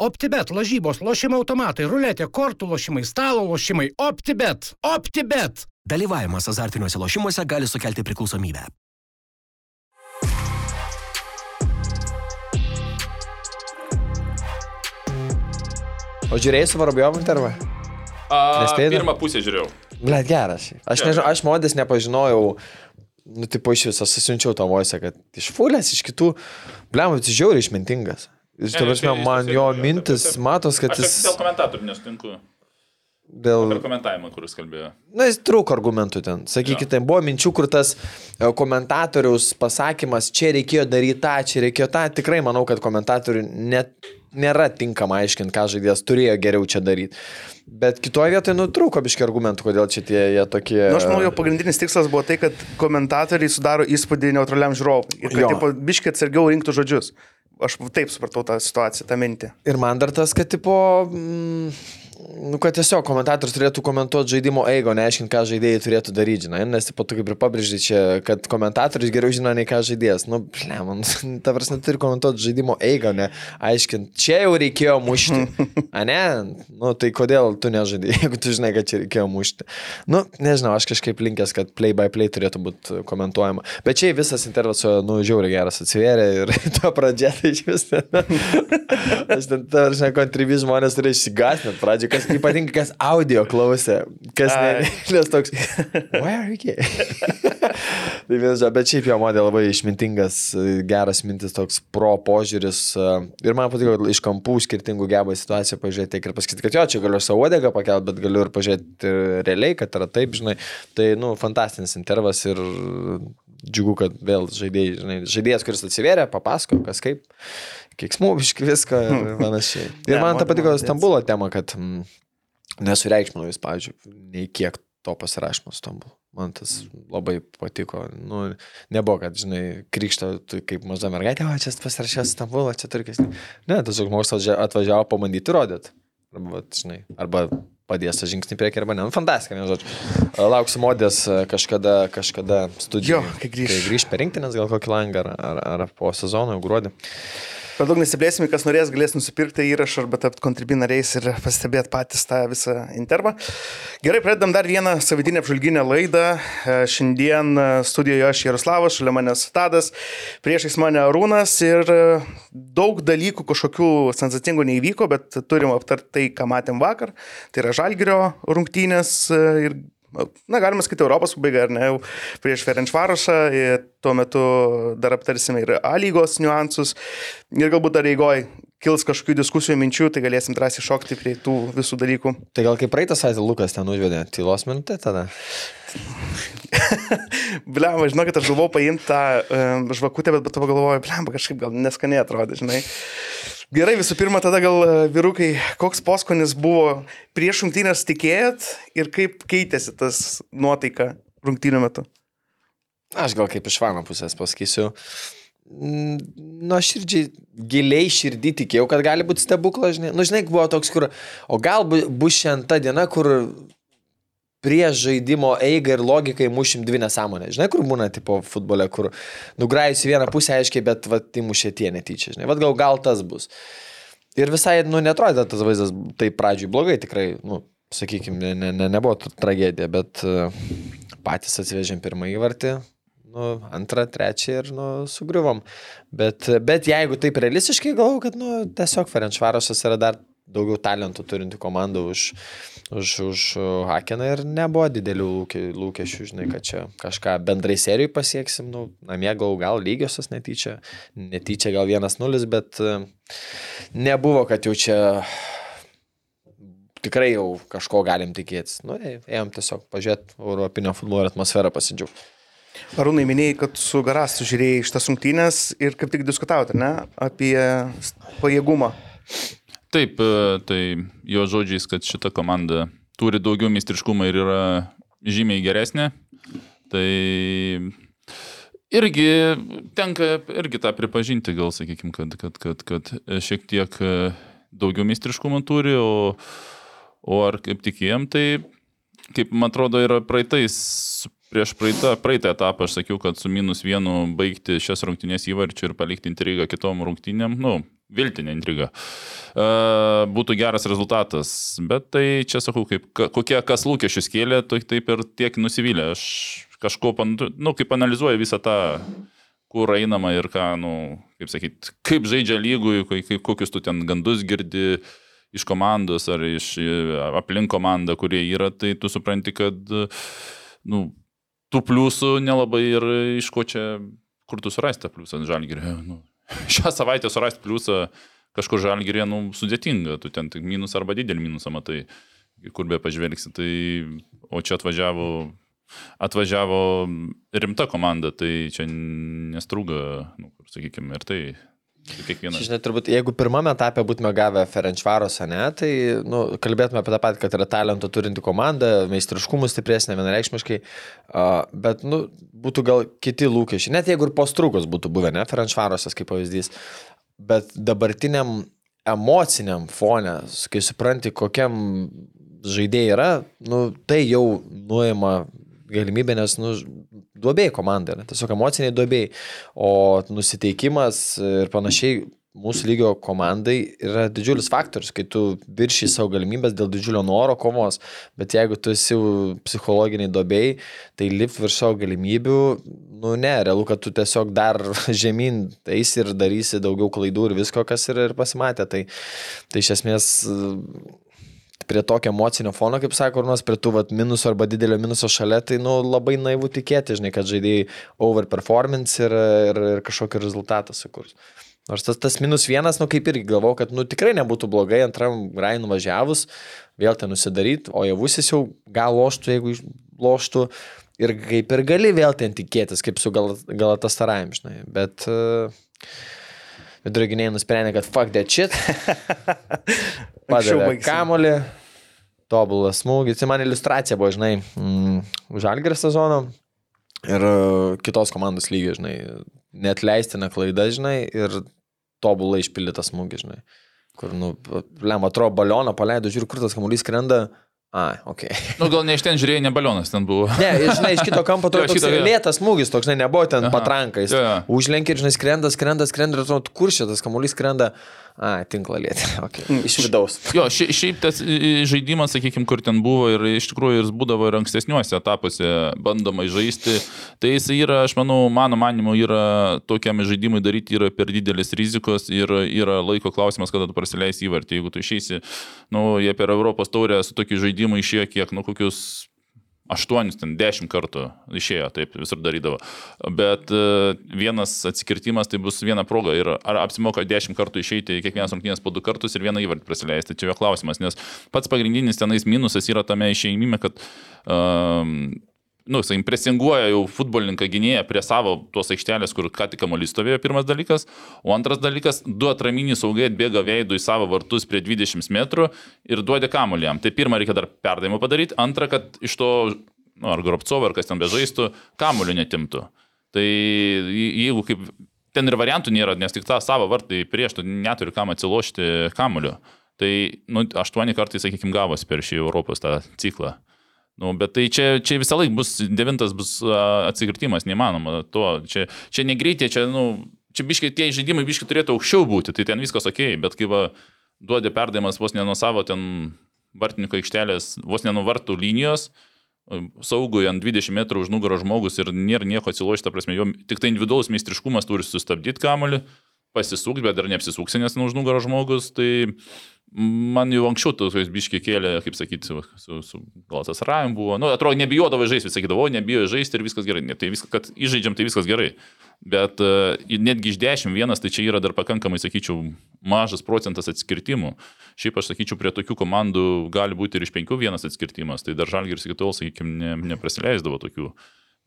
OptiBet, lažybos, lošimo automatai, ruletė, kortų lošimai, stalo lošimai. OptiBet. OptiBet. Dalyvavimas azartiniuose lošimuose gali sukelti priklausomybę. O žiūrėjai su Varabiovu intervą? A, Nespėjai dar? pirmą pusę žiūrėjau. Blet, geras. Aš, nežinau, aš modės nepažinojau, nu, tipo iš viso, susiunčiau tą voisę, kad iš fulės, iš kitų, blem, jis žiauriai išmintingas. Tu Ne, prasme, jis- man jo mintis, jis- matos, kad jis dėl komentatorių nesutinku. dėl... Per komentavimą, kuris kalbėjo. Na, jis trūko argumentų ten. Sakykite, ten buvo minčių, kur tas e, komentatoriaus pasakymas, čia reikėjo daryti tą, čia reikėjo tą. Tikrai manau, kad komentatoriui net nėra tinkama aiškinti, ką žaidėjas turėjo geriau čia daryti. Bet kitoje vietoje nutrūko biški argumentų, kodėl čia tie jie tokie... Nu, aš manau, jo pagrindinis tikslas buvo tai, kad komentatoriai sudaro įspūdį neutraliam žiūrovui. Ir kad Jo. tipo, biškiai atsargiau rinktų žodžius. Aš taip supratau tą situaciją, tą mintį. Ir man dar tas, kad tipo... Mm, Nu, kad tiesiog komentatorius turėtų komentuoti žaidimo eigą, neaiškinti, ką žaidėjai turėtų daryti, žinai, nes, tipo, tu kaip ir pabrėžai čia, kad komentatorius geriau žino, nei ką žaidėjas. Nu, ble, man, ta prasme, turi komentuoti žaidimo eigą, ne, aiškinti, čia jau reikėjo mušti. A ne, nu, tai kodėl tu nežaidai, jeigu tu žinai, kad čia reikėjo mušti. Nu, nežinau, aš kažkaip linkęs, kad play by play turėtų būti komentuojama. Bet čia visas intervas, nu, žiauriai geras atsivėrė ir to pradžia tai iš vis. Aš ten, ta prasme, kontribį žmonės turi išsigasnėt pradžioje, kas ypatingai kas audio klausė, kas ne, nes toks, where are you? tai vienas, bet šiaip jo modė labai išmintingas, geras mintis, toks pro požiūris. Ir man patiko kad iš kampų skirtingų geba situaciją pažiūrėti tiek ir pasakyti, kad jo, čia galiu savo odegą pakelti, bet galiu ir pažiūrėti realiai, kad yra taip, žinai. Tai, nu, fantastinis intervas ir džiugu, kad vėl žaidėjai, žinai, žaidėjas, kuris atsiveria, papasako, kas kaip, kiksmų, biški viską ir panašiai. Ir Ne, man ta patiko. Stambulo tema, kad mm, nesureikšminau jis, pavyzdžiui, nei kiek to pasirašymo Stambulu. Man tas labai patiko. Nu, nebuvo, kad, žinai, krikšto, tu kaip maža mergaitė, o čia pasirašęs Stambulą, čia turkis. Ne, tas žmogus atvažiavo pabandyti rodyti. Arba, žinai, arba padės tą žingsnį priekį, arba ne. Nu, fantastika, ne, žodžiu. Lauksiu modės e, kažkada, kažkada studijoje. Jo, kai grįš. Kai grįž per rinktinės, gal kokį langą, ar, ar, ar po sezono, gruodį. Per daug nesiplėsime, kas norės, galės nusipirkti įrašą arba tapti kontribinariais ir pastebėti patys tą visą intervą. Gerai, pradedam dar vieną savaitynę apžvalginę laidą. E, Šiandien e, studijoje aš Jaroslavas, šalia manęs Tadas, priešais mane Arūnas ir e, daug dalykų kažkokių sensacingų neįvyko, bet turim aptarti tai, ką matėm vakar. Tai yra Žalgirio rungtynės ir Na, galima sakyti, Europos pabaiga, ar ne, jau prieš Ferenčvarošą, tuo metu dar aptarsime ir A lygos niuansus, ir galbūt dar eigoj kils kažkokių diskusijų minčių, tai galėsim drąsiai šokti prie tų visų dalykų. Tai gal kaip praeitą savaitę Lukas ten užvedė tylos minutę tada? Bliam, žinokit, aš galvojau paimti tą um, žvakutę, bet po to pagalvojau, bliam, kažkaip gal neskaniai atrodė, žinai. Gerai, visų pirma, tada gal e, vyrukai, koks poskonis buvo prieš rungtynės tikėjot ir kaip keitėsi tas nuotaika rungtynių metu? Aš gal kaip iš vano pusės pasakysiu. Nu, aš širdžiai, giliai širdį tikėjau, kad gali būti stebuklas, žinai. Nu, žinai, buvo toks, kur, o gal bu- bus šiandien ta diena, kur prieš žaidimo eigą ir logiką įmušim dvi nesąmonės. Žinai, kur būna tipo futbole, kur nugrajus į vieną pusę aiškiai, bet va, įmušė tie netyčia. Žinai, va, gal, gal tas bus. Ir visai, nu, netrodė tas vaizdas taip pradžiui blogai, tikrai, nu, sakykime, ne, ne, ne, nebuvo tragedija, bet uh, patys atsivežėm pirmą įvartį, nu, antrą, trečią ir, nu, sugriuvom. Bet, bet jeigu taip realistiškai galvoju, kad, nu, tiesiog Ferenčvarošas yra dar daugiau talentų turinti komanda už, už, už Hakeną ir nebuvo didelių lūke- lūkesčių, žinai, kad čia kažką bendrai serijai pasieksim, nu, namie gal, gal lygiosios netyčia, netyčia gal 1-0, bet e, nebuvo, kad jau čia tikrai jau kažko galim tikėtis. Nu, ėjom tiesiog pažiūrėti Europinio futbolo atmosferą pasidžiaugti. Arūnai minėjai, kad su Garastu žiūrėjai šitas rungtynės ir kaip tik diskutavote, ne, apie pajėgumą. Taip, e, tai jo žodžiais, kad šita komanda turi daugiau meistriškumo ir yra žymiai geresnė. Tai irgi tenka irgi tą pripažinti, gal sakykime, kad, kad, kad, kad šiek tiek e, daugiau meistriškumo turi, o, o ar kaip tikėjom, tai kaip man atrodo yra praeitais, prieš praeitą, praeitą etapą aš sakiau, kad su minus vienu baigti šias rungtynės įvarčių ir palikti intrigą kitom rungtynėm, nu, viltinė intriga. E, būtų geras rezultatas, bet tai čia sakau, kaip, ka- kokie kas lūkesčius kėlė, tai taip ir tiek nusivylė. Aš kažko, nu, kaip analizuoju visą tą, kur einama ir ką, nu, kaip sakyt, kaip žaidžia lygui, kokius tu ten gandus girdi iš komandos ar iš e, aplink komandą, kurie yra, tai tu supranti, kad, nu, tų pliusų nelabai ir iš ko čia, kur tu surasti tą pliusą žalgirį. Nu, šią savaitę surasti pliusą kažkur žalgirė, nu, sudėtinga, tu ten tik minus arba didelį minusą matai, kur be pažvelgsi. Tai, o čia atvažiavo, atvažiavo rimta komanda, tai čia nestrūga, nu, sakykime, ir tai. Kiekvienas. Žinai, turbūt, jeigu pirmame etape būtume gavę Ferenčvarosą, ne, tai nu, kalbėtume apie tą patį, kad yra talento turinti komanda, meistriškumų stipresnė vienareikšmiškai, bet nu, būtų gal kiti lūkesčiai, net jeigu ir postrūkos būtų buvę, ne, Ferenčvarosas kaip pavyzdys, bet dabartiniam emociniam fone, kai supranti, kokiam žaidėjai yra, nu, tai jau nuima galimybę, nes, nu, duobėjai komanda, ne? tiesiog emociniai duobėjai, o nusiteikimas ir panašiai mūsų lygio komandai yra didžiulis faktorius, kai tu viršy savo galimybės dėl didžiulio noro kovos, bet jeigu tu esi psichologiniai duobėjai, tai lipt virš savo galimybių, nu ne, realu, kad tu tiesiog dar žemyn eisi ir darysi daugiau klaidų ir visko, kas ir, ir pasimatė. Tai, tai iš esmės prie tokio emocinio fono, kaip sako Urnas, prie tų vat, minusų arba didelio minuso šalia, tai nu, labai naivu tikėti, žinai, kad žaidėjai overperformance ir, ir, ir kažkokį rezultatą sukurs. Nors tas, tas minus vienas, nu kaip irgi galvau, kad nu, tikrai nebūtų blogai antram Rai nuvažiavus, vėl ten nusidaryti, o javusis jau gal loštų, jeigu loštų. Ir kaip ir gali vėl ten tikėtis, kaip su gal, galatas taraim, žinai. Bet uh, vidurginiai nusprendė, kad fuck that shit. Padavė kamolį, tobulas smūgis. Tai man iliustracija buvo, žinai, mm, žalgerio sezono ir e, kitos komandos lygio, žinai, net leistina klaida, žinai, ir tobulai išpildytas smūgis, žinai. Kur, nu, lem, atrodo, balioną paleido, žiūri, kur tas kamuolys skrenda. A, ok. Nu, gal ne iš ten žiūrėjai, ne balionas ten buvo. Ne, ir, žinai, iš kito kampo Jo, toks lėtas smūgis, toks, žinai, nebuvo ten Aha. patrankais. Ir, žinai, skrenda, skrenda, skrenda ir atrodo, kur šitas kamuolys skrenda. A, tinklą lietė. Okay. Iš vidaus. Jo, šia, šiaip tas žaidimas, sakykime, kur ten buvo ir iš tikrųjų jis būdavo ir ankstesniuose etapuose bandoma žaisti, tai jis yra, aš manau, mano manimu, yra tokiam žaidimui daryti yra per didelis rizikos ir yra laiko klausimas, kada tu prasileisi įvartį. Jeigu tu išeisi, nu, jie per Europos taurę su tokiu žaidimu išėjo kiek, nu, kokius 8, ten 10 kartų išėjo, taip visur darydavo. Bet e, vienas atsikirtimas tai bus viena proga ir ar apsimoka 10 kartų išeiti kiekvienas rungtynės po 2 kartus ir vieną įvartį praleisti. Čia jo klausimas, nes pats pagrindinis tenais minusas yra tame išeimime, kad um, nu, sakykim, presinguoja jau futbolininką gynėją prie savo tos aikštelės, kur ką tik kamuolys stovėjo, pirmas dalykas. O antras dalykas, du atraminį saugai atbėga veidų į savo vartus prie 20 metrų ir duodi kamuolį jam. Tai pirmą reikia dar perdavimą padaryti, antrą, kad iš to, nu, ar Gropcovo, ar kas ten bežaistų, kamuolį netimtų. Tai je- jeigu kaip ten ir variantų nėra, nes tik tą savo vartai prieš, tu neturi kam atsilošti kamuoliu. Tai, nu, aštuoni kartai, sakykime, gavosi per šį Europos tą ciklą. Nu, bet tai čia, čia visą laiką bus, devintas bus atsikirtimas, neįmanoma. To, čia, čia negreitai, čia, nu, čia biškai tie žaidimai biškai turėtų aukščiau būti, tai ten viskas ok, bet kai va, duodi perdavimas vos ne nuo savo ten vartininko aikštelės, vos ne nuo vartų linijos, saugui ant 20 metrų už nugarą žmogus ir nėra nieko atsilošti, ta prasme, jo tik tai individualus meistriškumas turi sustabdyti kamuolį, pasisukti, bet dar neapsisuksi, nes nu už nugarą žmogus, tai man jau anksčiau tokius biški kėlė, kaip sakyti, su, su, su tas Rajam buvo, nu, atrodo, nebijodavo žaisti, sakydavo, o nebijo žaisti ir viskas gerai, ne, tai viskas, kad įžaidžiam, tai viskas gerai. Bet uh, netgi iš 10 vienas, tai čia yra dar pakankamai, sakyčiau, mažas procentas atskirtimų. Šiaip aš sakyčiau, prie tokių komandų gali būti ir iš 5 vienas atskirtimas, tai dar Žalgiris iki tol, sakykime, ne, neprasileisdavo tokių.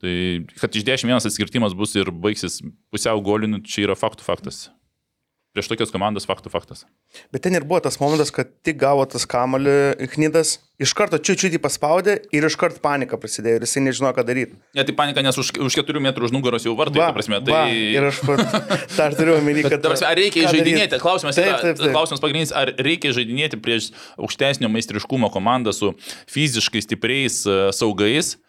Tai kad iš 10 vienas atskirtimas bus ir baigsis pusiau goliniu, čia yra faktų faktas. Prieš tokias komandas faktų faktas. Bet ten ir buvo tas momentas, kad tik gavo tas kamalį Knydas, iš karto čiūčiutį paspaudė ir iš karto panika prasidėjo ir jisai nežinojo, ką daryti. Ne, tai panika, nes už, už 4 metrų už nugaros jau vartai, ta prasme. Tai... va, ir aš tą turiu omeny, kad... ta prasme, ar reikia žaidinėti? Klausimas, Taip, taip, taip. klausimas pagrindinis, ar reikia žaidinėti prieš aukštesnio meistriškumo komandą su fiziškai stipriais uh, saugais.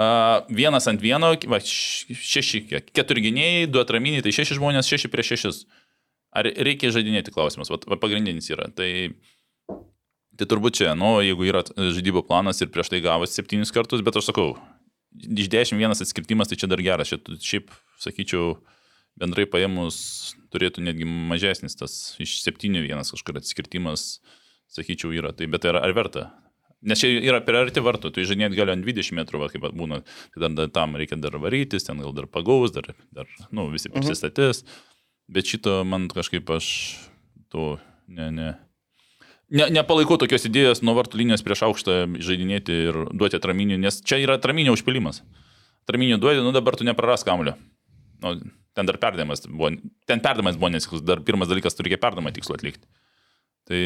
Uh, vienas ant vieno, va, šeši, keturi gynėjai, du atraminiai, tai šeši žmonės, šeši prieš šešis. Ar reikia žaidinėti klausimas, va, va pagrindinis yra. Tai, tai turbūt čia, nu, jeigu yra žaidybo planas ir prieš tai gavus septynis kartus, bet aš sakau, iš dešimt vienas atskirtimas, tai čia dar geras. Šiaip, šiaip sakyčiau, bendrai paėmus turėtų netgi mažesnis tas iš septynių vienas kažkur atskirtimas, sakyčiau, yra. Tai bet ar, ar verta? Nes čia yra per arti vartų, tu žinėt gali ant 20 metrų, va, kaip būna, tai dar, dar tam reikia dar varytis, ten gal dar pagaus, dar, dar nu, visi Mhm. prisistatys. Bet šito man kažkaip aš to ne, ne. Ne, nepalaikau tokios idėjos nuo vartų linijos prieš aukštą žaidinėti ir duoti atraminių, nes čia yra atraminio užpilimas. Atraminių duodi, nu dabar tu nepraras kamulio. Nu, ten dar perdavimas buvo, ten perdavimas buvo nesiklus, dar pirmas dalykas turi reikia perdavimą tikslų atlikti. Tai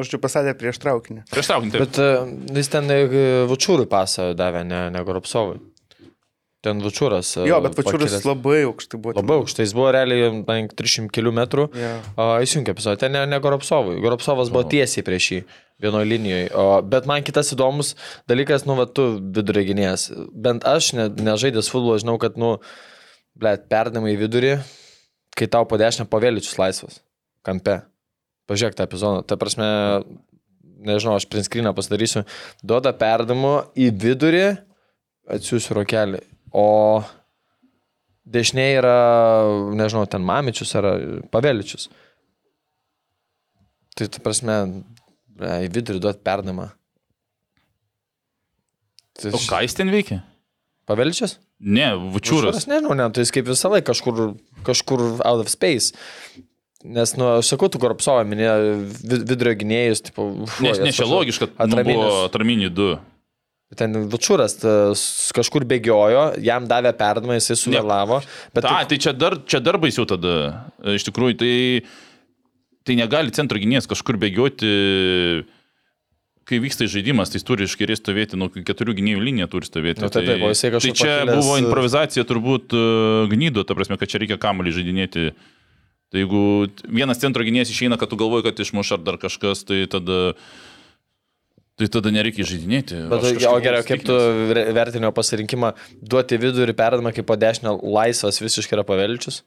Aš čia pasakė prieš traukinį. prieš traukinį taip. Bet e, jis ten e, Vučūrui pasą davė, ne, ne Goropsovui. Ten Vučūras. e, Jo, bet Vačiūras labai aukštai buvo. Labai aukštai, jis buvo realiai ant 300 km metrų. Jo. O, įsijungė epizodą, ten ne, ne Goropsovui. Goropsovas buvo tiesiai prieš jį vienoje linijoje. O, bet man kitas įdomus dalykas, nu, va, tu vidurio gynėjas. Bent aš, ne, nežaidęs futbolo, žinau, kad, nu, blėt, perdamai į vidurį, kai tau po dešinę pavėlyčius laisvas. Kampe. Pažiūrėk tą epizodą. Ta prasme, nežinau, aš prinskriną pasidarysiu. Duoda perdamu į vidurį, atsiųsiu rokelį. O dešinė yra, nežinau, ten mamičius ar pavėlyčius. Tai, ta prasme, į vidurį duot perdamą. Tai O ką jis ten veikia? Pavėlyčius? Ne, vučiūras. Nežinau, ne, tai jis kaip visą laiką kažkur, kažkur out of space. Nes, nu, aš sakau, tu Goropsovą minėjo vid- vidurio gynėjus, tipo, uf, Nes ne čia logiška, kad nu, buvo atraminiai du. Ten Vučūras tas kažkur bėgiojo, jam davė perdamą, jisai suvėlavo. Bet Ta, tai čia dar, čia dar baisiau tada. Iš tikrųjų, tai, tai negali centro gynėjas kažkur bėgioti, kai vyksta žaidimas, tai jis turi iš kairės stovėti, nuo keturių gynėjų linija turi stovėti. Nu, taip, taip, tai kažkur čia pakilęs, buvo e, improvizacija turbūt uh, gnydo, ta prasme, kad čia reikia kamuolį žaidinėti. Tai jeigu vienas centro gynėjas išeina, kad tu galvoji, kad išmuš ar dar kažkas, tai tada... Tai tada nereikia žaidinėti. Bet, o geriau, kaip tu vertinio pasirinkimą duoti vidurį perdamą, kaip po dešinę laisvas visiškai yra pavėlyčius?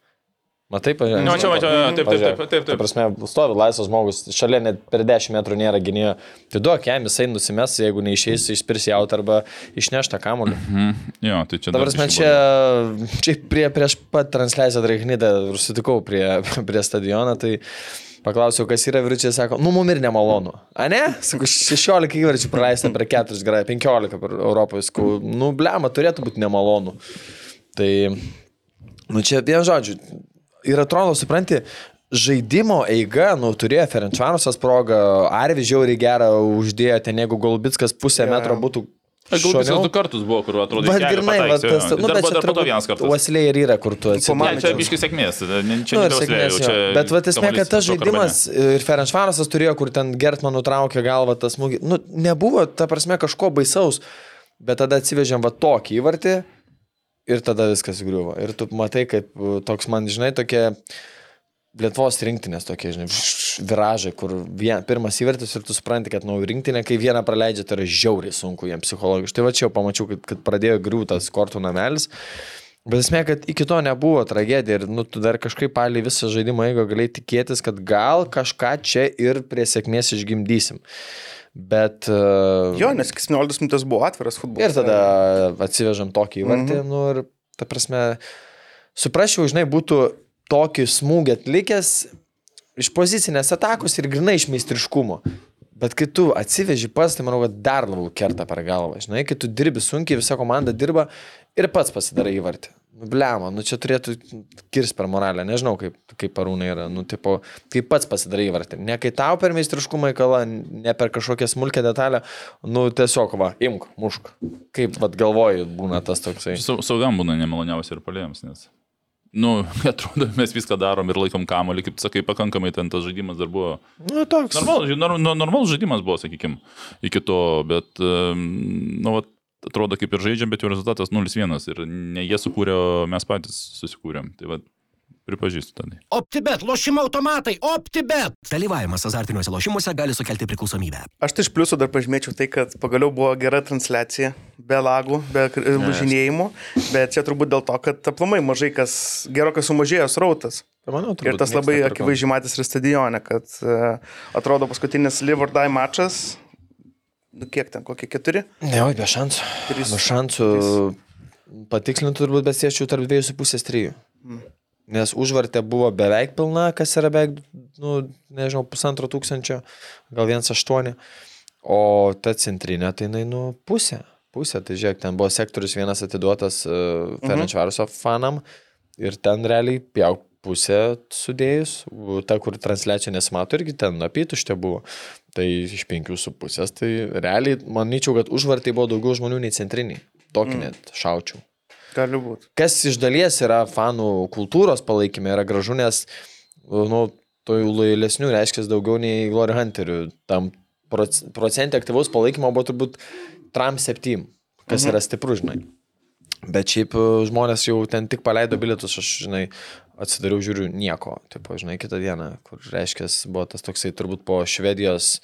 Matai, pažiūrėjau. Nu, čia, va, čia, taip, taip, taip, taip, Ta taip. prasme, stovi laisvas žmogus, šalia net per 10 metrų nėra gynėjo. Tai duok jam, jisai nusimes, jeigu neišeis, išspirs jaut arba išneš tą kamuolį. Jo, tai čia... Dabar dar mes čia, čia prie, prieš pat transliaciją Draiknydą ir sutikau prie, prie stadioną, tai paklausiau, kas yra vyručiai, sako, nu mum ir nemalonu. A ne? Sakau, 16 įvarčių praleista per 4, gerai, 15 per Europoje, sakau, nu blema, turėtų būti nemalonu. Tai, nu čia vien žodžiu, ir atrodo, supranti, žaidimo eiga, nu, turėjo Ferenčvanosas progą, Arvi žiauriai gerą uždėjo, ten jeigu Golubitskas pusę Jo. metro būtų... Galbūt du kartus buvo, kur atrodo, kelią grinai, va, tas, nu, dar bet čia turbūt vienas kartas. Uoslė ir yra, kur tu atsiduri. čia biški sėkmės, ne, čia Nu, sėkmės, čia. Bet va, esmė, kad tas žaidimas ir Ferenčvarasas turėjo, kur ten Gertman nutraukė galvą tą smūgį. Nu, nebuvo, ta prasme, kažko baisaus, bet tada atsivežėm va tokį įvartį ir tada viskas griuvo. Ir tu matai, kaip uh, toks man, žinai, tokie Lietuvos rinktinės tokie, žinai, viražai, kur vien, pirmas įvartis ir tu supranti, kad nu, rinktinė, kai vieną praleidžia, tai yra žiauriai sunku jiems psichologiškai. Tai va čia jau pamačiau, kad, kad pradėjo griūtas kortų namelis. Bet esmė, kad iki to nebuvo tragedija ir nu, tu dar kažkaip palį visą žaidimą eigą galėjai tikėtis, kad gal kažką čia ir prie sėkmės išgimdysim. Bet... Uh, Jo, nes 17 minutės buvo atviras futbolas. Ir tada atsivežam tokį įvartį, mhm. nu ir, ta prasme, suprasčiau, žinai, būtų tokį smūgį atlikęs iš pozicinės atakos ir grinai iš meistriškumo. Bet kai tu atsiveži pas, tai manau, kad dar labiau kerta per galvą. Žinai, kai tu dirbi sunkiai, visa komanda dirba ir pats pasidarai įvartį. Blema, nu čia turėtų kirs per moralę. Nežinau, kaip, kaip parūnai yra. Nu, tipo, kaip pats pasidarai įvartį. Ne kai tau per meistriškumą įkala, ne per kažkokią smulkę detalę. Nu, tiesiog, va, imk, mušk. Kaip, vad, galvoju, būna tas toksai. Sau- Saugam būna nemaloniausia ir palėjams, nes. Nu, atrodo, mes viską darom ir laikom kamolį, kaip sakai, pakankamai ten tas žaidimas dar buvo. Nu, toks. Normalus nor, nor- normalus žaidimas buvo, sakykime, iki to, bet, nu, vat, atrodo kaip ir žaidžiam, bet jau rezultatas 0-1 ir ne jie sukūrė, o mes patys susikūrėm. Tai va, pripažįstu tada. OptiBet, lošimo automatai, OptiBet. Dalyvavimas azartiniuose lošimuose gali sukelti priklausomybę. Aš tai iš pliusų dar pažymėčiau tai, kad pagaliau buvo gera transliacija, be lagų, be važinėjimų, bet čia turbūt dėl to, kad aplamai mažai kas, gerokai sumažėjo srautas. Manau, Ir tas labai akivaizdžiai matys ir stadione, kad uh, atrodo paskutinis Live or Die mačas, nu kiek ten, kokie keturi? Ne, oi, be šansų. Trys. Be šansų. Patikslintų turbūt, sėčiau tarp 2,5-3. Nes užvartė buvo beveik pilna, kas yra beveik, nu, nežinau, pusantro tūkstančio, gal 1,8. O ta centrinė, tai jinai, nu, pusė. Pusė, tai žiūrėk, ten buvo sektorius vienas atiduotas uh, Ferenčvaroso fanam ir ten realiai pjauk pusę sudėjus, ta, kur transliacija nesimato, irgi ten apytuštė buvo. Tai iš penkių su pusės, tai realiai manyčiau, kad užvartai buvo daugiau žmonių nei centriniai. Tokį mm. net šaučiau. Gali būti. Kas iš dalies yra fanų kultūros palaikymė, yra gražu, nes, nu, to jau lojalesnių reiškia daugiau nei Glory Hunterių. Tam proc- procentė aktyvaus palaikymo buvo turbūt Tram 7, kas mhm. yra stipru, žinai. Bet šiaip žmonės jau ten tik paleido bilietus, aš, žinai, atsidariau, žiūriu, nieko. Taip, žinai, kitą dieną, kur reiškia, buvo tas toksai turbūt po Švedijos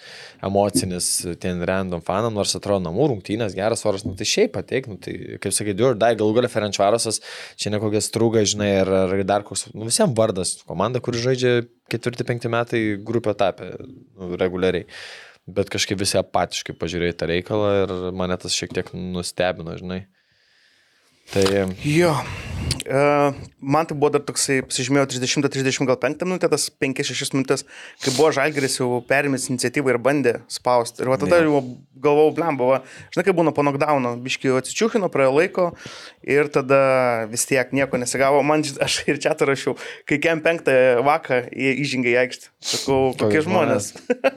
emocinis ten random fanam, nors atrodo namų rungtynės, geras oras, nu tai šiaip pateik, nu tai, kaip sakai, du ir dai, galų galia Ferenčvarosas, čia ne kokia strūga, žinai, ar, ar dar koks, nu visiems vardas, komanda, kuri žaidžia ketvirti, penkti metai grupę tapę nu, reguliariai. Bet kažkaip visi apatiškai pažiūrėjo į tą reikalą ir mane tas šiek tiek nustebino, žinai. Tai Jo. Uh, man tai buvo dar toksai, pasižymėjau 30-30 gal 5 minutę, tas 5-6 minutės, kai buvo Žalgeris jau perėmęs iniciatyvą ir bandė spausti. Ir va tada jau galvojau, blem, buvo, žinai, kaip būna po knockdowno, biškiai atsičiūkino, praėjo laiko ir tada vis tiek nieko nesigavo. Man, aš ir čia rašiau, kai kem 5 vakarą įžengė į aikštę. Sakau, kokie žmonės.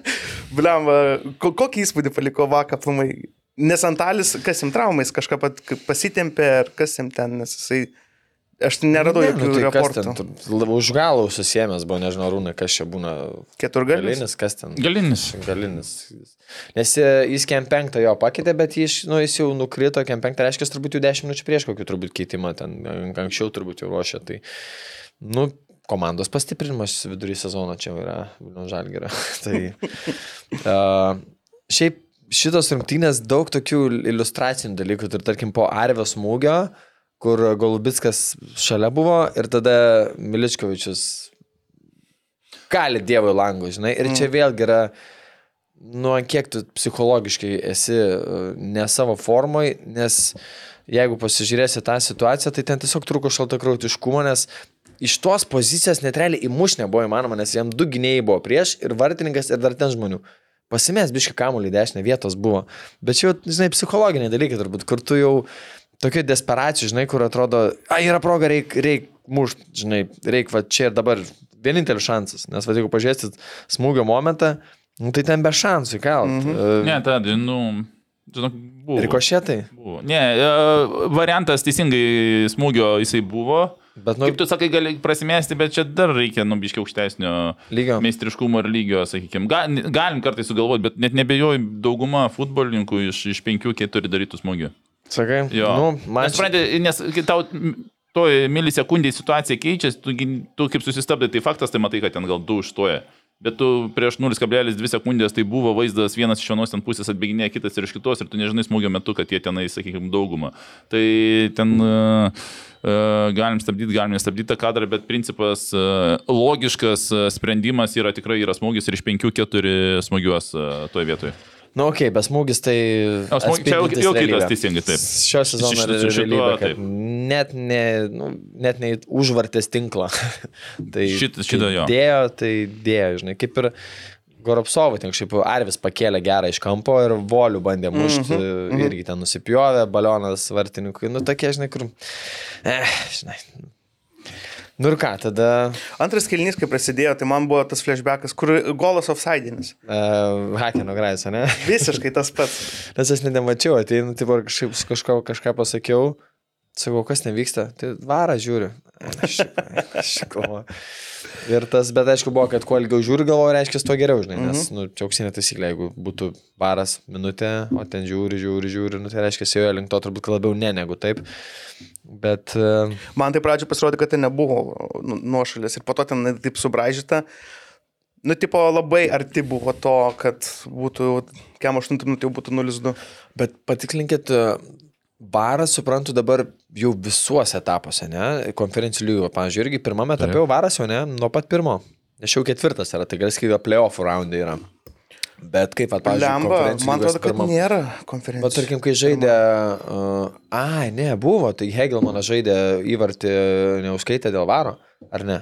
blem, va, ko, kokį įspūdį paliko vakarą, plumai. Nes Antalis, kas jam traumais, kažką pat, pasitempė, ar kas jam ten, nes jisai... Aš neradau Ne, jokių nu, tai kas raportų. ten, už galų susėmęs buvo, nežinau, rūnai, kas čia būna. Keturgalis. Galinis, kas ten? Galinis. Galinis. Nes e, jis kem penktą jo pakeitė, bet jis, nu, jis jau nukrito kem penktą, reiškia, turbūt jau dešimt minučių prieš kokį turbūt keitimą ten, an- anksčiau turbūt jau ruošė. Tai, nu, komandos pastiprinimas vidury sezono čia yra Vilnių Žalgėra. tai, uh, šiaip šitos rungtynės daug tokių iliustracinių dalykų, ir tarkim po Arvio smūgio, kur Golubitskas šalia buvo ir tada Miličkovičius gali Dievo langų, žinai, ir čia vėlgi yra, nu, kiek tu psichologiškai esi e, ne savo formai, nes jeigu pasižiūrėsi tą situaciją, tai ten tiesiog trūko šaltakrautiškumo, nes iš tos pozicijos net realiai įmuš nebuvo įmanoma, nes jam du gynėjai buvo prieš ir vartininkas ir dar ten žmonių. Pasimės biški kamuolį dešinę vietos buvo. Bet čia, žinai, psichologiniai dalykai turbūt, kur tu jau tokia desperacija, žinai, kur atrodo, a, yra proga, reik, reik mušt, žinai, reik va čia ir dabar vienintelis šansas. Nes va, jeigu pažiūrėsit smūgio momentą, nu, tai ten be šansų įkalt. Mm -hmm. Ne, tada, nu, žinok, buvo. Rikošėtai. Buvo. Ne, e, variantas teisingai smūgio jisai buvo. Bet, nu, Kaip tu sakai, gali prasimesti, bet čia dar reikia nubiškiai aukštesnio Lygio. meistriškumo ir lygio, sakykime. Ga, galim kartais sugalvoti, bet net nebejoju, dauguma futbolininkų iš, iš penkių keturi darytų smūgių. sakai, Jo. nu, man Nes, supranti, nes tau toj milisekundėje situacija keičiasi, tu, tu kaip susistabdai, tai faktas, tai matai, kad ten gal du užstoja. Bet tu prieš 0,2 sekundės tai buvo vaizdas vienas iš vienos ten pusės atbėginėja, kitas ir iš kitos ir tu nežinai smūgio metu, kad jie tenai, sakykime, daugumą. Tai ten uh, uh, galim stabdyti, galim nestabdyti tą kadrą, bet principas uh, logiškas sprendimas yra tikrai yra smūgis ir iš 5-4 smūgiuos toje vietoje. Nu, okei, okay, bet smūgis tai... O smūgis- čia jau- jau kitas, teisingai, taip. Šio sezono realybė, net, ne, nu, net ne užvartės tinklą. tai Šit- tai šitą jo. Dėjo, tai dėjo, žinai, kaip ir Goropsovai, ten kažkaip Arvis pakėlė gerą iš kampo ir volių bandė mušti, mm -hmm. irgi ten nusipjovė, balionas vartininkui, nu tokie, žinai, kur... Eh, žinai. Nu ir ką, tada Antras kelnys, kai prasidėjo, tai man buvo tas flashbackas, kur golas offsideinis. uh, Hakeno Graiso, ne? Visiškai tas pats. Nes aš net nemačiau, ateinu, tipo, kažkaip su kažko, kažką pasakiau. Sakau, kas nevyksta? Tai varą žiūriu. Aš aš galvoju. Ir tas, bet aišku buvo, kad kuo ilgiau žiūri, galvoju, reiškia, tuo geriau, žinai, nes, Mhm. nu, čia auksinė taisyklė, jeigu būtų varas minutė, o ten žiūri, žiūri, žiūri, nu, tai reiškia, jau link to turbūt labiau ne negu taip. Bet, e, Man tai pradžioje pasirodė, kad tai nebuvo nu- nuošalės ir po to ten taip subražyta. Nu, tipo, labai arti buvo to, kad būtų, kem 8 minutė jau būtų 0-2. bet patiklinkit, e, varas, suprantu, dabar jau visuose etapuose, ne, konferencijų lygių, pavyzdžiui, irgi pirmame etape jau varas jau ne, nuo pat pirmo. Nes jau ketvirtas yra, tai gali sakyti, playoff raundai yra. Bet kaip, pavyzdžiui, Lemba, konferencijų man atrodo, kad pirmam- nėra Bet konferencijos. tarkim, kai žaidė... Uh, ai, ne, buvo, tai Hegelmanas žaidė įvartį neužskaitę dėl varo, ar ne?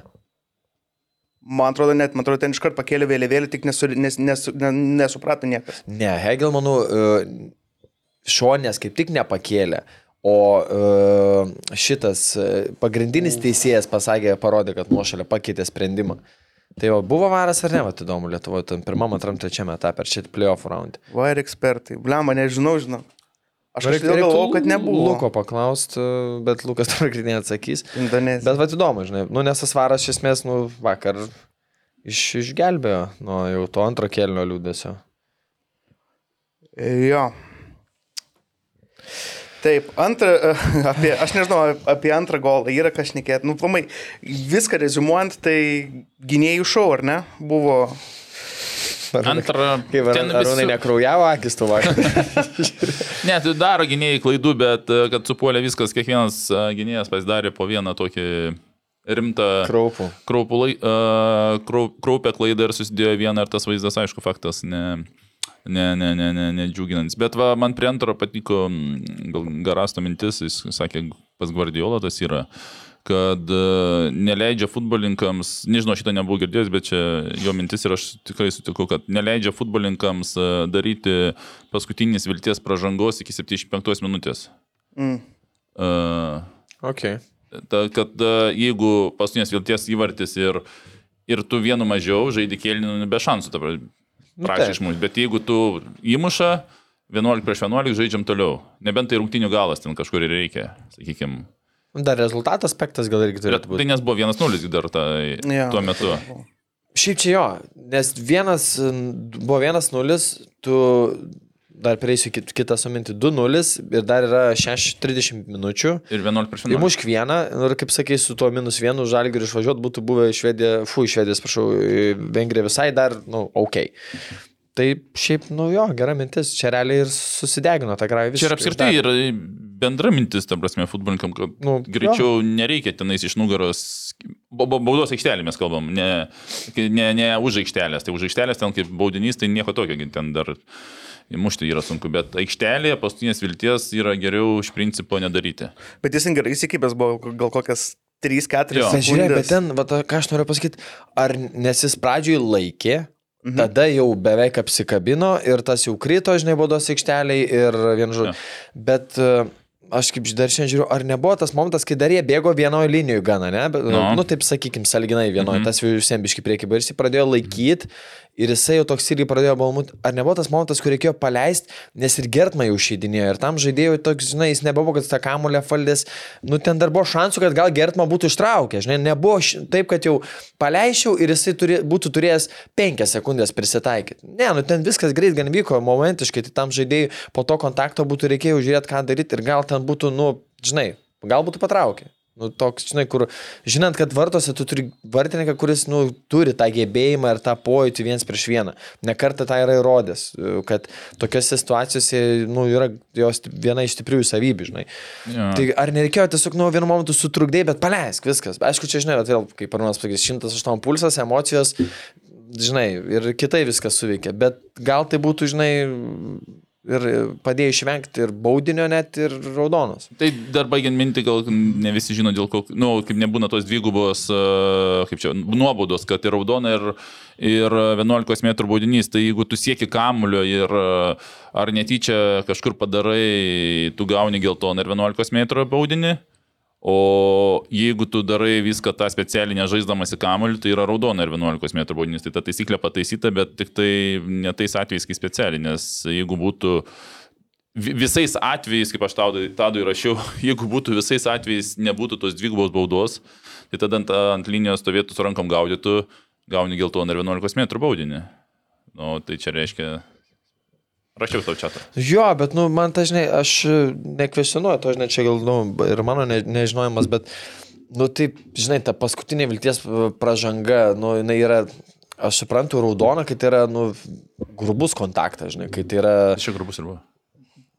Man atrodo, net, man atrodo, ten iškart pakėlė vėliavėlį, tik nesu, nes, nes, ne, nesuprato niekas. Ne, Hegelmanų uh, šonės kaip tik nepakėlė. O uh, šitas uh, pagrindinis teisėjas pasakė, parodė, kad nuošalė pakeitė sprendimą. Tai jau buvo varas ar ne, va, įdomu Lietuvoje, tam pirmam, antram, trečiam etapė, ar šit playoff round. Va ir ekspertai. Blema, nežinau, žinau. Aš kažkaip galvojau, kad nebuvo. Luko paklausti, bet Lukas greitai neatsakys. Indonezija. Bet va įdomu, žinai, nu, nes tas varas iš esmės, nu, vakar iš, išgelbėjo nuo jau to antro kelnio liūdėsio. Jo. Taip, antrą, apie, aš nežinau, apie antrą golą yra kas nekėt. Nu, plamai, viską rezumuojant, tai gynėjų šau, ar ne? Buvo. Antra, Kaip ar, ten ar visi- jinai nekraujavo akis tu vakar? Ne, tai daro gynėjai klaidų, bet e, kad supuolė viskas, kiekvienas e, gynėjas pasidarė po vieną tokį rimtą Kraupų. kraupų e, krau- kraupę klaidą ir susidėjo vieną ir tas vaizdas, aišku, faktas, ne, ne, ne, ne, ne, nedžiuginantis. Bet va, man prie antro patiko gal Garasto mintis, jis sakė, pas Guardiola tas yra kad e, neleidžia futbolininkams, nežinau, šitą nebuvau girdėjęs, bet čia jo mintis ir aš tikrai sutikau, kad neleidžia futbolininkams e, daryti paskutinės vilties pažangos iki 75 minutės. Mm. Uh, Okay. ta, kad jeigu paskutinės vilties įvartis ir, ir tu vienu mažiau žaidži kėlinį, nu, be šansų, ta prasme, Nu, taip. išmušti. Bet jeigu tu įmuša 11 prieš 11, žaidžiam toliau. Nebent tai rungtinių galas ten kažkur ir reikia, sakykime. Nu, Dar rezultato aspektas gal irgi turėtų Tai būti. nes buvo 1-0 dar tai Jo. tuo metu. Šiaip čia jo, nes vienas, buvo vienas nulis, tu dar prieisiu kit- kitą suminti 2-0 ir dar yra 6, 30 minučių. Ir 11 prieš 11. Įmušk vieną nu, ir kaip sakai, su tuo minus vienu žalgiu išvažiuot būtų buvę Švedija, fu, Švedija, prašau, Vengrija visai dar, nu, ok. Tai šiaip, nu jo, gera mintis, čia realiai ir susidegino tą gravį. Čia ir apskritai yra bendra mintis, ta prasme, futbolininkam, kad Nu, greičiau nereikia tenais iš nugaros, ba- ba- baudos aikštelė mes kalbam, ne, ne, ne už aikštelės, tai už aikštelės ten kaip baudinys, tai nieko tokio, ten dar įmušti yra sunku, bet aikštelėje paskutinės vilties yra geriau iš principo nedaryti. Bet jis gerai įsikibęs buvo, gal kokias 3-4 Jo. Bet žiūrėk, bet sekundės. ten, va, ką aš noriu pasakyti, ar nes jis pradžioj laikė, mhm. tada jau beveik apsikabino ir tas jau krito, žinai, baudos aikšteliai ir vienu žodžiu. Jo. Bet e, aš kaip dar šiandien žiūriu, ar nebuvo tas momentas, kai dar jie bėgo vienoje linijoje gana, ne? Bet, Nu. nu, taip sakykim, saliginai vienoje, mhm. tas visiems biški prieki, ir jis pradėjo laikyti ir jisai jau toks irgi pradėjo balmut. Ar nebuvo tas momentas, kur reikėjo paleisti, nes ir Gertma jau išeidinėjo ir tam žaidėjui toks, žinai, jis nebuvo, kad tą kamulę faldės, nu ten dar buvo šansų, kad gal Gertma būtų ištraukę, žinai, nebuvo taip, kad jau paleičiau ir jisai turė, būtų turėjęs penkias sekundės prisitaikyti. Ne, nu ten viskas greit gan vyko, momentiškai, tai tam žaidėjui po to kontakto būtų reikėjo žiūrėti, ką daryti ir gal ten būtų, nu, žinai, gal būtų patraukę. Nu, toks, žinai, kur, žinant, kad vartose tu turi vartininką, kuris, nu, turi tą gebėjimą ir tą pojūtį viens prieš vieną. Nekartą tą yra įrodęs, kad tokiose situacijose, nu, yra jos viena iš stipriųjų savybių, žinai. Jo. Tai ar nereikėjo tiesiog, nu, vienu momentu sutrukdai, bet paleisk viskas. Aišku, čia, žinai, vėl, kaip Arūnas pasakys, 108 pulsas, emocijos, žinai, ir kitai viskas suveikia. Bet gal tai būtų, žinai, ir padėjo išvengti ir baudinio, net ir raudonos. Tai dar baigiant mintį, gal ne visi žino, dėl ko, nu, kaip nebūna tos dvigubos, e, kaip čia, nuobaudos, kad ir raudona ir, ir 11 m baudinys, tai jeigu tu sieki kamulio ir e, ar netyčia kažkur padarai, tu gauni geltoną ir 11 m baudinį, o jeigu tu darai viską tą specialiai nežaisdamas į kamuolį, tai yra raudona ir 11 m baudinys. Tai ta taisyklė pataisyta, bet tik tai ne tais atvejais, kai specialiai, nes jeigu būtų vi- visais atvejais, kaip aš tadui, tadui rašiau, jeigu būtų visais atvejais nebūtų tos dvigubos baudos, tai tada ant, ant linijos stovėtų su rankom gaudytų, gauni geltoną ir 11 m baudinį. Nu, tai čia reiškia. Rašiau tau čia. Jo, bet, nu, man tai, žinai, aš nekvesionuoju, to, žinai, čia gal, nu, ir mano ne, nežinojimas, bet, nu, taip, žinai, ta paskutinė vilties pažanga, nu, jinai yra, aš suprantu, raudona, kai tai yra, nu, grubus kontaktas, žinai, kai tai yra... Čia grubus ir buvo.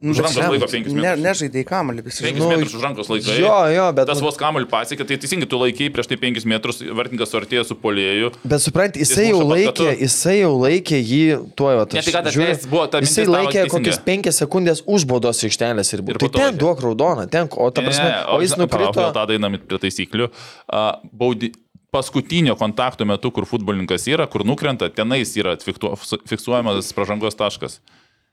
Nu, Už rankos laiko penkis Ne, metrus. nežaidai į kamalį visi. 5 Nu, metrus už rankos laikai. Jo, jo, bet... Tas vos kamuolį pasiekė, tai teisingai tu laikai prieš tai 5 metrus, vartininkas suartėjo su polėju. Bet suprant, jisai Jis jau laikė, jisai jau laikė jį tuo jau Ne, tai kad atleist buvo, ta mintis Jisai laikė kokias penkias sekundės už baudos aikštelės ir buvo. Tai ten duok raudoną, ten, o ta prasme, Ne, o jis nukrito. Tada einam prie taisyklių. Baudi, paskutinio kontakto metu, kur futbolininkas yra, kur nukrenta, tenais yra fiksuojamas pažangos taškas.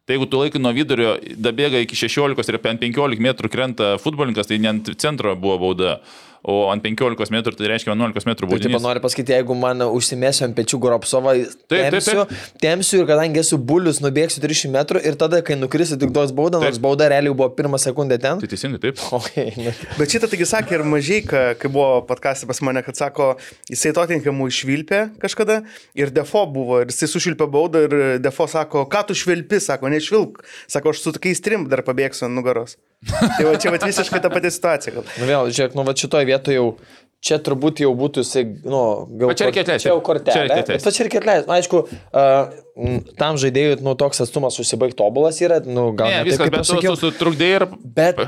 Tai jeigu tu laikai nuo vidurio, dabėga iki 16 ir ant 15 metrų krenta futbolininkas, tai ne ant centro buvo bauda, o ant 15 metrų tai reiškia 11 metrų Tai tipo, baudinys. noriu pasakyti, jeigu man užsimėsiu ant pečių Goropsovą, taip, temsiu, temsiu ir kadangi esu bulius, nubėgsiu 300 metrų ir tada, kai nukrisiu, tik duos baudą, nors Taip. bauda realiai buvo pirmą sekundę ten. Tai teisingai, taip. Okay, nu. Bet šitą taigi sakė ir mažai, kai buvo podkastė pas mane, kad sako, jisai totinkamų išvilpė kažkada ir defo buvo ir jisai sušvilpė baudą ir defo sako, ką tu švilpi, sako, nešvilp, sako, aš su tokiais trim dar pabėgsiu ant nugaros. Tai va čia va visiškai ta pati situacija. Gal. Nu vėl, žiūrėk, nu va šitoje vietoje jau, čia turbūt jau būtų, jisai, nu, gal... Bet čia reikia atleisti. Čia jau kortelė. Čia reikia atleisti. Bet čia reikia atleisti. Nu, aišku, uh, tam žaidėjui, nu, toks atstumas užsibaig tobulas yra, nu, gal Ne, ne, viskas, taip, bet tu pasakiau. sutrukdėjai ir... Bet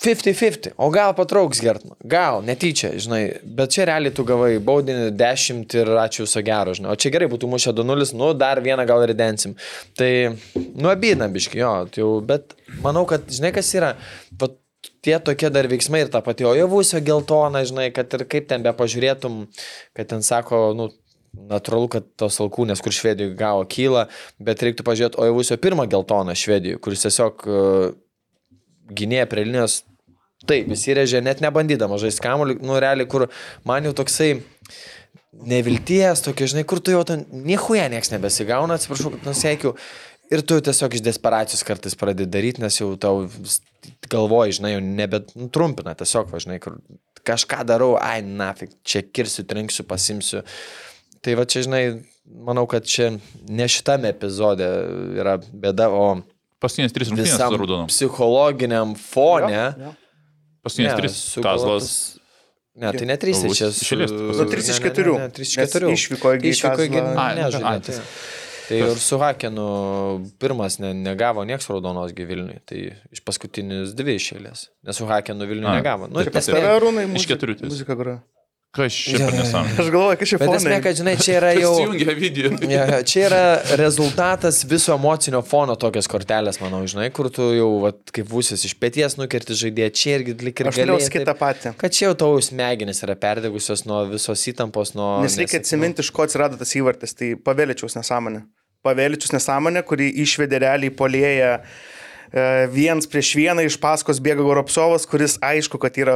50-50, o gal patrauks Gertman, gal, netyčia, žinai, bet čia realiai tu gavai baudinį 10 ir ačiū viso gero, žinai, o čia gerai būtų mušę 2-0, nu dar vieną gal ir densim. Tai, nu, abydna biški, jo, tai jau, bet manau, kad, žinai, kas yra, tie tokie dar veiksmai ir ta pati ojovusio geltona, žinai, kad ir kaip ten be pažiūrėtum, kad ten sako, nu, Natūralu, kad tos alkūnės, kur Švedijoje gavo kyla, bet reiktų pažiūrėti Ojevusio pirmą geltoną Švedijoje, kuris tiesiog uh, gynėja prie linijos Taip, įsirėžė net nebandydamas žaisti kamuolį, nu realiai, kur man jau toksai nevilties, tokia, žinai, kur tu jau ten niekuoje nieks nebesigauna, atsiprašau, kad nusiekiu. Ir tu tiesiog iš desperacijos kartais pradedi daryti, nes jau tau galvoji, žinai, jau nebetrumpina, tiesiog, va, žinai, kur kažką darau, ai, nafik, čia kirsiu, trinksiu, pasimsiu. Tai va čia, žinai, manau, kad čia ne šitame epizode yra bėda, o Paskutinės trys rungtynės su Raudonom. psichologiniam fone. Jo, jo. Paskutinės trys. Kazlas. Ne, tai ne 3, O, čia iš su... eilės, Nu, Nu, 3 iš Ne, ne, 4. ne, ne, 3 iš 4. Išvyko į Išvyko į Kazlą. Tai, ir su Hakenu pirmas ne, negavo nieks raudonos gyvilniui, tai iš paskutinius dvi išėlės. Nes su Hakenu Vilniui Ai, negavo. Nu, tai esmė- Tave arūnai Iš muzika, keturių muzika groja. Kas jo, jo. nesąmonė? Aš galvoju, kad čia Bet esmė, kad žinai, čia yra jau... Ja, ja, čia yra rezultatas viso emocinio fono tokios kortelės, manau, žinai, kur tu jau, vat, kaip vusis iš pėties nukerti žaidėją, čia irgi lik ir Aš galėjai sakyti taip- tą patį. Kad čia jau tavo smegenys yra perdegusios nuo visos įtampos, nuo... Nes reikia nes- atsiminti, iš ko atsirado tas įvartis. Tai pavėličiaus nesąmonė. Pavėličiaus nesąmonė, kuri išvedė realiai polėje e, viens prieš vieną iš paskos bėga Goropsovas, kuris aišku, kad yra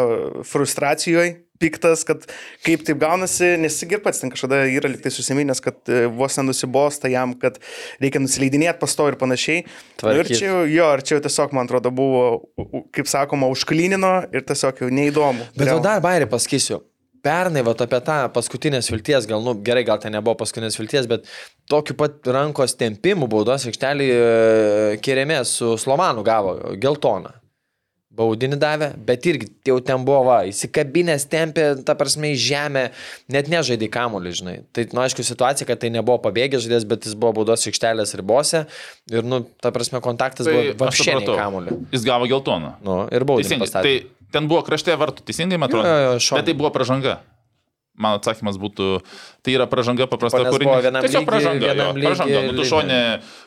frustracijoje, piktas, kad kaip taip gaunasi, nes ir pats ten kažkada yra liktai susiminęs, kad e, vos nenusibosta jam, kad reikia nusileidinėti pasto ir panašiai. Nu, ir čia jo, ir čia jau tiesiog, man atrodo, buvo, kaip sakoma, užklinino ir tiesiog jau neįdomu. Bet jau dar bairį pasakysiu. Pernai, va, apie tą paskutinės vilties, gal, nu, gerai, gal tai nebuvo paskutinės vilties, bet tokiu pat rankos tempimu baudos aikštelį kėrėmė su Slovanu gavo geltoną. Baudinį davė, bet irgi jau ten buvo, va, įsikabinės tempė, ta prasme, į žemę, net nežaidė kamuolį, žinai. Tai, nu, aišku, situacija, kad tai nebuvo pabėgęs žaidėjas, bet jis buvo baudos aikštelės ribose ir, nu, ta prasme, kontaktas Tai buvo supratau. kamuolį. Jis gavo geltoną. Nu, ir baudinį Teisingai. Tai ten buvo krašte vartų, teisingai, man atrodo. Jo, jo. Bet tai buvo pražanga. Mano atsakymas būtų, tai yra pražanga paprasta, kuri... Tiesiog pražanga. jo, pražanga. Nu, tu šonė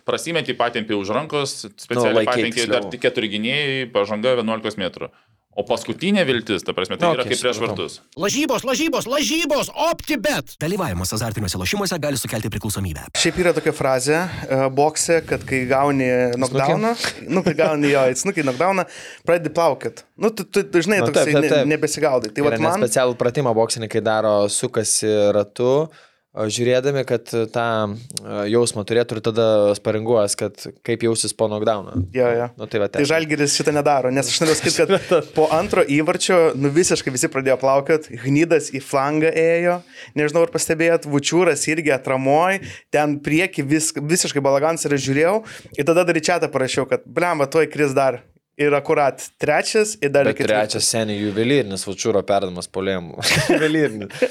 prasimeti, patempė už rankos, specialiai Nu, tiksliau. dar tik keturi gynėjai, pražanga 11 metrų. O paskutinė viltis, ta prasme, tai Nu, yra kaip prieš vartus. Lažybos, lažybos, lažybos, OptiBet. Dalyvavimas azartiniuose lošimuose gali sukelti priklausomybę. Šiaip yra tokia frazė uh, bokse, kad kai gauni knockdowną, nu, kai gauni jo, įsnukai knockdowną, pradedi plaukit. Nu, tu, tu, tu žinai, Nu, toksai nebesigaudai. Tai vat man... specialų pratimą boksininkai daro, sukasi ratu, o, žiūrėdami, kad tą a, jausmą turėtų ir tada sparinguojas, kad kaip jausis po knockdowną. Jo, jo. Nu, tai va, Tai Žalgiris šitą nedaro, nes aš noriu sakyti, kad po antro įvarčio, nu visiškai visi pradėjo plaukiot, Gnydas į flangą ėjo, nežinau ar pastebėjot, Vučiūras irgi atramoj, ten prieki vis, visiškai balagans ir žiūrėjau, ir tada dar į čia parašiau, kad blemba, tuoj kris dar. Ir akurat trečias, ir dar Bet trečias seniai juvelyrinis, Vučiūro perdamas polėmų. juvelyrinis.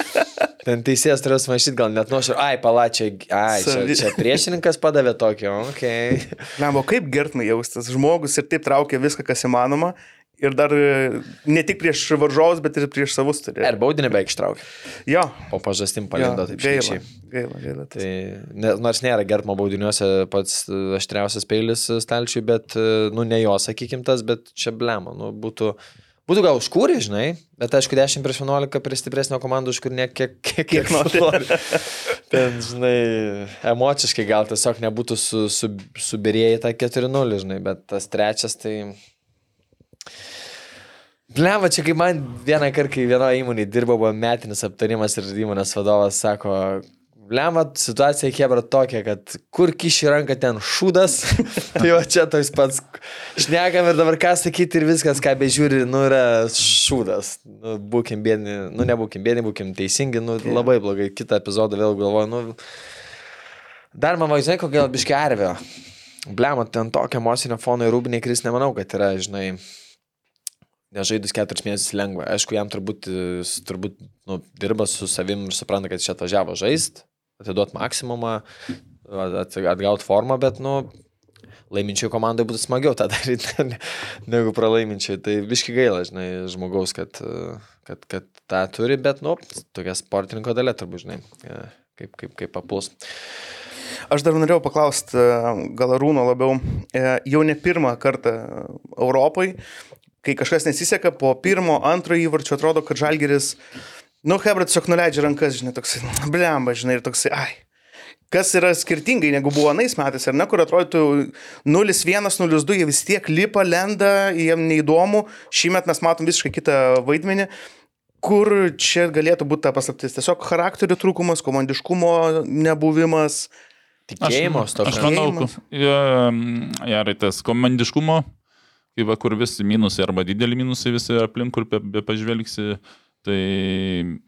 Ten teisėjas turėjo smašyti, gal net nuoširdžiai, ai, palačiai, ai, čia, čia priešininkas padavė tokio, okei. Okay. Lemba, kaip gertmai jaustas. Žmogus ir taip traukia viską, kas įmanoma. Ir dar e, ne tik prieš varžovus, bet ir prieš savus turi. Ir baudinį beveik ištraukė. Jo. Po pažastim jo palindo taip gaila. šešiai. Gaila, gaila. Tai ne, nors nėra gertmo baudiniuose pats e, aštriausias peilis e, stalčiui, bet, nu, ne jo, sakykim, tas, bet čia blema, nu, būtų, būtų gal užkūrė, žinai, bet aišku, 10 prieš 11 prie stipresnio komandų užkūrinė kiek, kiek, kiek nori. Ten, žinai, emociškai gal tiesiog nebūtų su, su, subirėjai tą 4-0, žinai, bet tas trečias tai... Blema, čia kaip man vieną kartą, kai vienoje įmonėje dirbo, buvo metinis aptarimas ir įmonės vadovas sako, Blema, situacija Hebra tokia, kad kur kiši ranka ten šūdas, tai va čia toks pats, šnekam ir dabar ką sakyti ir viskas, ką bežiūri, nu yra šūdas. Nu, būkim bėdini, nu nebūkim bėdini, būkim teisingi, nu labai blogai. Kitą epizodą vėl galvoju, nu... Dar man vaizduoja, kokia biški arvio. Blema, ten tokio emocinio fono ir rūbiniai kris, nemanau, kad yra, žinai, nežaidus keturis mėnesius lengva. Aišku, jam turbūt, turbūt nu, dirba su savim ir supranta, kad čia atvažiavo žaist, atiduot maksimumą, at- atgaut formą, bet, nu, laiminčiai komandai būtų smagiau tą daryti ne- negu pralaiminčiai. Tai viški gaila, žinai, žmogaus, kad, kad, kad tą turi, bet, nu, tokia sportininko dalė turbūt, žinai, kaip, kaip, kaip papuls. Aš dar norėjau paklausti, gal Rūno labiau, e, jau ne pirmą kartą Europai, kai kažkas nesiseka, po pirmo, antro įvarčio atrodo, kad Žalgeris, nu, Hebra tiesiog nuleidžia rankas, žinai, toksai, blemba, žinai, ir toksai, ai. Kas yra skirtingai negu buvo anais metais, ar ne, kur atrodytų 0-1, 0-2, jie vis tiek lipa, lenda, jiem neįdomu, šį metą mes matom visiškai kitą vaidmenį. Kur čia galėtų būti ta paslaptis? Tiesiog charakterio trūkumas, komandiškumo nebuvimas. Tikėjimo, Aš, tokio. aš manau, Tikėjimas. ja, gerai, tas komandiškumo, kai va, kur visi minusai arba dideli minusai visi aplink, kur be, be pažvelgsi, tai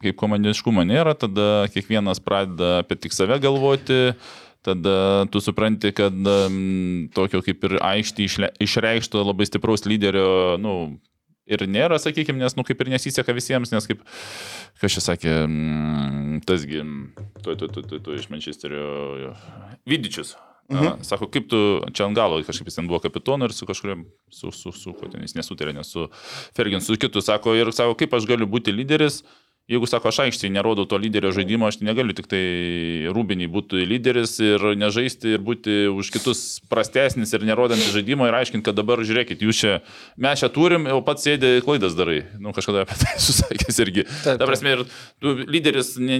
kaip komandiškumo nėra, tada kiekvienas pradeda apie tik save galvoti, tada tu supranti, kad tokio kaip ir išle- išreikšto labai stipraus lyderio, nu, ir nėra, sakykime, nes, nu, kaip ir nesiseka visiems, nes kaip, kas čia sakė, tasgi, tu, tu, tu, tu, tu iš Mančesterio, Vidičius. Mhm. Sako, kaip tu čia ant galo, kažkaip jis ten buvo kapitonu ir su kažkuriam, su, su, su, ten jis nesutarė, nes su Fergin, su kitu, sako, ir sako, kaip aš galiu būti lyderis, jeigu, sako, aš aikštėje nerodau to lyderio žaidimo, aš negaliu tik tai rūbiniai būti lyderis ir nežaisti ir būti už kitus prastesnis ir nerodantis žaidimo ir aiškinti, kad dabar žiūrėkit, jūs čia, mes čia turim, o pats sėdė klaidas darai. Nu, kažkada apie tai susakęs irgi. Ta prasme, ir tu lyderis ne,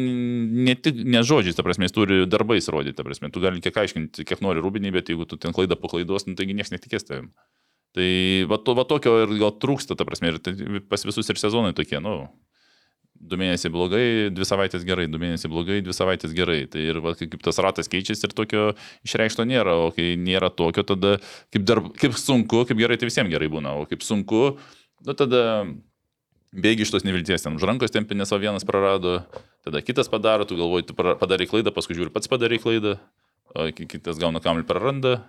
ne tik ne žodžiais, ta prasme, jis turi darbais rodyti, ta prasme, tu gali kiek aiškinti, kiek nori rūbiniai, bet jeigu tu ten klaidą po klaidos, nu, taigi niekas netikės tavim. Tai va, to, va tokio ir gal trūksta, ta prasme, ir tai pas visus ir sezonai tokie, nu, du mėnesiai blogai, dvi savaitės gerai, du mėnesiai blogai, dvi savaitės gerai. Tai ir va, kaip tas ratas keičiasi ir tokio išreikšto nėra, o kai nėra tokio, tada kaip, darb, kaip sunku, kaip gerai, tai visiems gerai būna, o kaip sunku, nu tada bėgi iš tos nevilties, ten už rankos tempinės, o vienas prarado, tada kitas padaro, tu galvoji, tu padarai klaidą, paskui žiūri, pats padarai klaidą, kitas gauna kamelį praranda,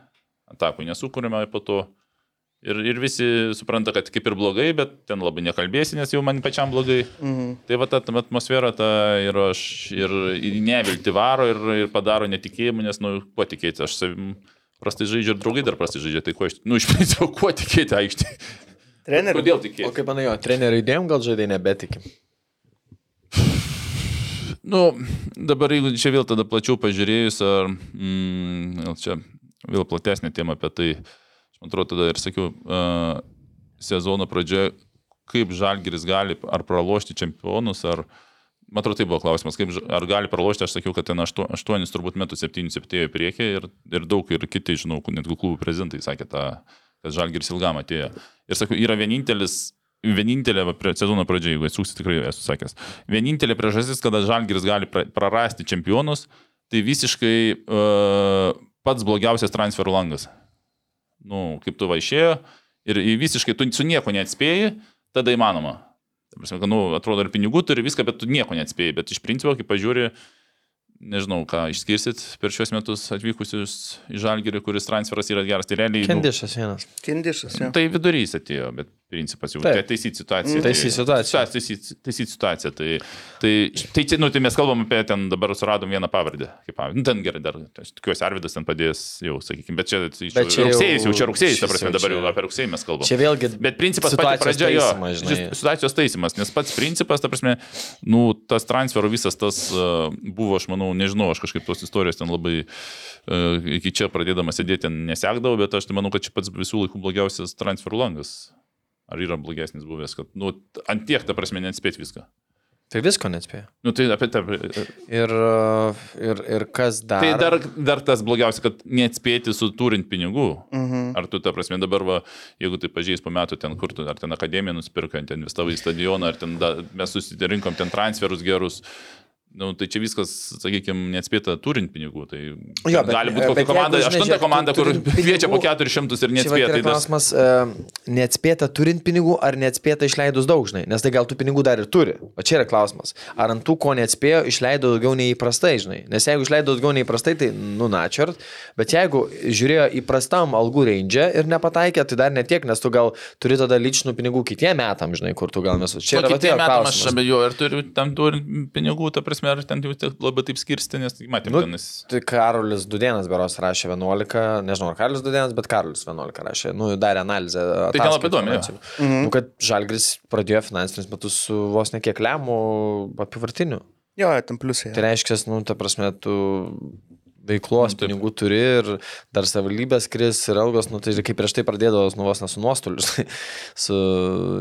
atakų nesukūrėme po to. Ir, ir visi supranta, kad kaip ir blogai, bet ten labai nekalbėsi, nes jau man pačiam blogai. Mhm. Tai va ta ta atmosfera ta ir aš ir į nevilti varo ir, ir padaro netikėjimą, nes, nu, kuo tikėti, aš savim prastai žaidžiu ir draugai dar prastai žaidžia, tai kuo iš, nu, iš principo, kuo tikėti aikštėje. Treneri. Kodėl O tikėti? kaip manai, jo, trenerių idėjom gal žaidai nebetikim? Nu, dabar jeigu čia vėl tada plačiau pažiūrėjus, ar mm, čia vėl platesnė tema apie tai, aš man atrodo, tada ir sakiau, uh, sezono pradžioje, kaip Žalgiris gali ar pralošti čempionus, ar, man atrodo, tai buvo klausimas, kaip, ar gali pralošti, aš sakiau, kad ten 8, 8 turbūt metų 7 septėjo į priekį ir, ir daug ir kiti, žinau, netgi klubų prezidentai sakė tą, kad Žalgiris ilgam atėjo. Ir sakau, yra vienintelis vienintelė, sezono pradžioje, jeigu esu tikrai esu sakęs, vienintelė priežastis, kada Žalgiris gali pra- prarasti čempionus, tai visiškai uh, pats blogiausias transferų langas. Nu, kaip tu va išėjo ir visiškai tu su nieko neatspėjai, tada įmanoma. Ta prasme, kad, nu, atrodo, ir pinigų turi viską, bet tu nieko neatspėjai. Bet iš principo, kai pažiūri, nežinau, ką išskirsit per šios metus atvykusius į Žalgirį, kuris transferas yra geras, tai realiai... nu, Kendišas vienas. Kindišas, jo. Tai vidurys atėjo, bet principas jau Taip. taisyti situaciją. Taisyt situaciją. Taisyti taisyt situaciją. Tai, tai, tai, čia, nu, tai mes kalbam apie ten, dabar suradom vieną pavardę. Kaip. Nu, ten gerai, dar, aš tikiuosi, Arvidas ten padės jau, sakykime, bet čia, tai, Bet čia jau- rugsėjas, jau čia rugsėjas, ta prasme, jau dabar jau čia- apie rugsėjį mes kalbam. Čia vėlgi Bet principas pati pradžia jo. žinai. Situacijos taisimas, nes pats principas, ta prasme, nu, tas transferų visas tas uh, buvo, aš manau, nežinau, aš kažkaip tos istorijos ten labai uh, iki čia pradėdamas sėdėti ten nesekdavau, bet aš tai manau, kad čia pats visų laikų blogiausias transferų langas. Ar yra blogesnis buvęs, kad, nu, ant tiek, ta prasme, neatspėt viską. Tai visko neatspėjo. Nu, tai apie tą. Ir, uh, ir, ir kas dar? Tai dar, dar tas blogiausia, kad neatspėti su turint pinigų. Mhm. Ar tu, ta prasme, dabar, va, jeigu tai pažiūrės po metų ten, kur tu, ar ten akademiją nusipirkai, ten investavai į stadioną, ar ten da, mes susirinkom ten transferus gerus. Nu, tai čia viskas, sakykime, neatspėta turint pinigų. Tai Jo, bet- gali būti kokia komanda, aštunta komanda, kur kviečia po 400 ir neatspėta. Tai tas, klausimas, uh, neatspėta turint pinigų ar neatspėta išleidus daug, žinai, nes tai gal tų pinigų dar ir turi. O čia yra klausimas. Ar ant tų, ko neatspėjo, išleido daugiau nei įprastai, žinai. Nes jeigu išleido daugiau nei įprastai, tai nu načiart. Bet jeigu žiūrėjo įprastam algų range ir nepataikė, tai dar netiek, nes tu gal turi tada lyčinų pinigų kitiem metam, žinai, kur tu gal nesu. Čia yra Kitiem tie metam aš abejoju, ar turiu tam turint pinigų, ta prasme, ar ten jau labai taip skirsti, nes matėm, Nu, ten jis. Tai Karolis Dudienas beros rašė 11, nežinau, ar Karolis Dudienas, bet Karolis 11 rašė, nu, darė analizę. Tai ten labai įdomi, finansinių. Nu, kad Žalgris pradėjo finansinius metus su vos ne kiek lemų apivartiniu. Jo, ten pliusai. Tai reiškia, nu, ta prasme, tu veiklos Nu, taip. pinigų turi ir dar savivaldybės kris ir algos, nu, tai kaip prieš tai pradėdavo, nu, vos ne su nuostoliu, žinai, su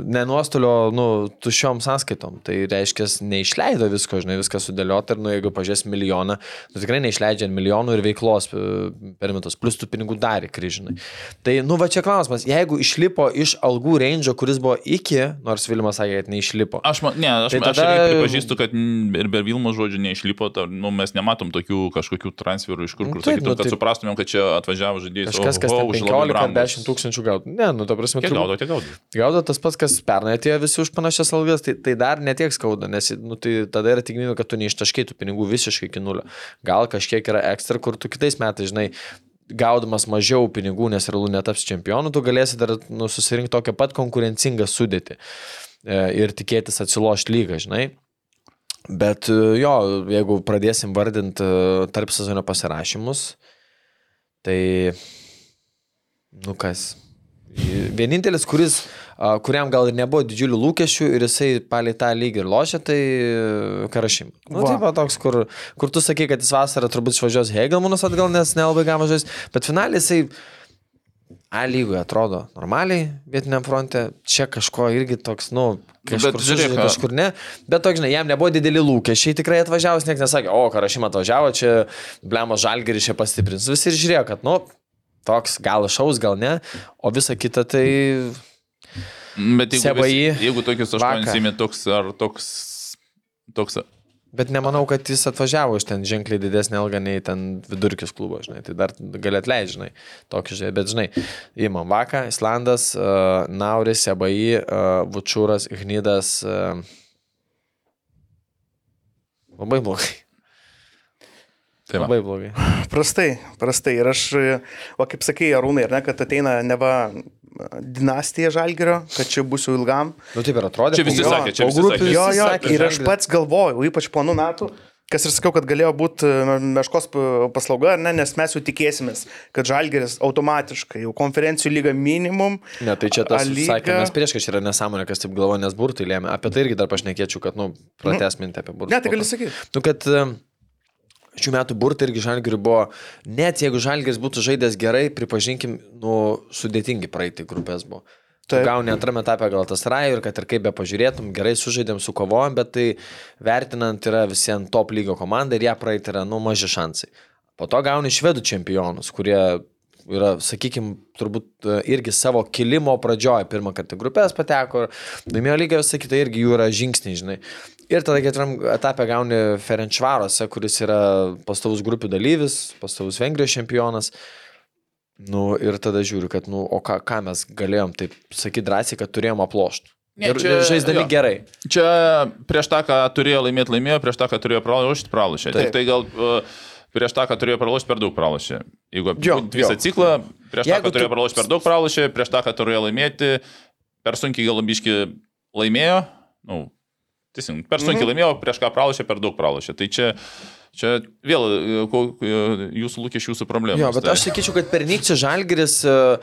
ne nuostolio, nu, tušiom sąskaitom. Tai reiškia, neišleido visko, žinai, viską sudėlioti ir, nu, jeigu pažiūrės milijoną, nu, tikrai neišleidžia milijonų ir veiklos e, per metus, plus tų pinigų dar kryžinai. Tai, nu, va čia klausimas, jeigu išlipo iš algų range, kuris buvo iki, nors Vilimas sakė, kad neišlipo. Aš, ma- ne, aš, Tai aš tada- irgi pripažįstu, kad mm, ir be Vilmo žodžių neišlipo, ta, nu, mes nematom tokių kažkokių transferų, iš kur, Nu, kur taip, sakytum, nu, kad tai- suprastumėm, kad čia atvažiavo žaidėjas. Kažkas, kas ten 15 ar 10 tūkstančių gaudo. Ne, nu, ta prasme, Kiek gaudo, tiek gaudo. Gaudo tas pats, kas pernai atėjo visi už panašias algas, tai, tai dar netiek skauda, nes nu, tai tada yra tikimybė, kad tu neištaškėtų pinigų visiškai iki nulio. Gal kažkiek yra ekstra, kur tu kitais metais, žinai, gaudamas mažiau pinigų, nes realu netaps čempionu, tu galėsi dar nu, susirinkti tokią pat konkurencingą sudėtį e, ir tikėtis atsilošti lygą, žinai. Bet e, jo, jeigu pradėsim vardinti tarp sezono pasirašymus, tai, nu kas, Vienintelis, kuris, kuriam gal ir nebuvo didžiulių lūkesčių ir jisai palei tą lygį ir lošia, tai Karašym. Nu, Va. taip pat toks, kur, kur tu sakai, kad jis vasarą turbūt išvažiuos Hegelmanas atgal, nes nelabai gavo žais, bet finaliai jisai A lygoje atrodo normaliai vietiniam fronte, čia kažko irgi toks, nu, kažkur, Bet žiūrėk, kažkur ne, bet toks, žinai, jam nebuvo dideli lūkesčiai, tikrai atvažiavus, niekas nesakė, o Karašym atvažiavo, čia blemo žalgeris čia pastiprins, visi ir žiūrėjo, kad, nu, toks gal šaus, gal ne, o visa kita tai... Bet jeigu, Sebai vis, jeigu tokius. 8 įmė toks ar toks, toks Bet nemanau, kad jis atvažiavo iš ten ženkliai didesnį algą nei ten vidurkis klubo, žinai. Tai dar gali atleidžiai, žinai. Tokį žinai. Bet, žinai, įmam Vaką, Islandas, uh, Nauris, Sebai, uh, Vučūras, Gnydas. Uh, labai blogai. Tai. Labai blogai. Prastai, prastai. Ir aš, o kaip sakai, Arūnai, ar ne, kad ateina neva dinastija Žalgerio, kad čia bus jau ilgam. Nu taip ir atrodė. Čia visi po- sakė, čia visi sakė. Jo, jo, sakė, ir aš pats galvoju, ypač po anų metų, kas ir sakiau, kad galėjo būti meškos p- paslauga, ne, nes mes jau tikėsimės, kad Žalgeris automatiškai jau konferencijų lyga minimum. Ne, tai čia tas lyga- sakė, nes prieš kažkaip yra nesąmonė, kas taip galvoja, nes burtai lėmė. Apie tai irgi dar pašnekėčiau, kad, nu, pratęs mintį apie burtus. Ne, tai gali sakyti. Nu, kad em, šių metų burtai irgi žalgiriui buvo, net jeigu žalgiris būtų žaidęs gerai, pripažinkim, nu, sudėtingi praeiti grupės buvo. Tu Taip. gauni antrame etape gal tas rajų ir kad ir kaip be pažiūrėtum, gerai sužaidėm, sukovojom, bet tai vertinant yra visiems top lygio komanda ir ją praeiti yra, nu, maži šansai. Po to gauni švedų čempionus, kurie yra, sakykime, turbūt e, irgi savo kilimo pradžioje pirmą kartą grupės pateko, laimėjo lygio, kitą irgi jų yra žingsniai, žinai. Ir tada keturiam etapę gauni Ferenčvarose, kuris yra pastovus grupių dalyvis, pastovus Vengrijos čempionas. Nu, ir tada žiūriu, kad, nu, o ką, ką mes galėjom taip sakyti drąsiai, kad turėjom aplošti. Ne, Ir, čia- ir žaisdami jo. gerai. Čia prieš tą, ką turėjo laimėti, laimėjo, prieš tą, ką turėjo pralošti, pralošė. Taip. Tik tai gal uh, prieš tą, ką turėjo pralošti, per daug pralošė. Jeigu Jo, visą jo. ciklą, prieš tą, Jeigu ką turėjo tu- pralošti, per daug pralošė, prieš tą, ką turėjo laimėti, per sunkiai gal biški laimėjo. Nu, Teisingai, per sunkiai Mhm. laimėjo, prieš ką pralošė, per daug pralošė. Tai čia, čia vėl e, e, jūsų lūkesčių, jūsų problemos. Jo, bet tai... aš sakyčiau, kad pernykčia Žalgiris e,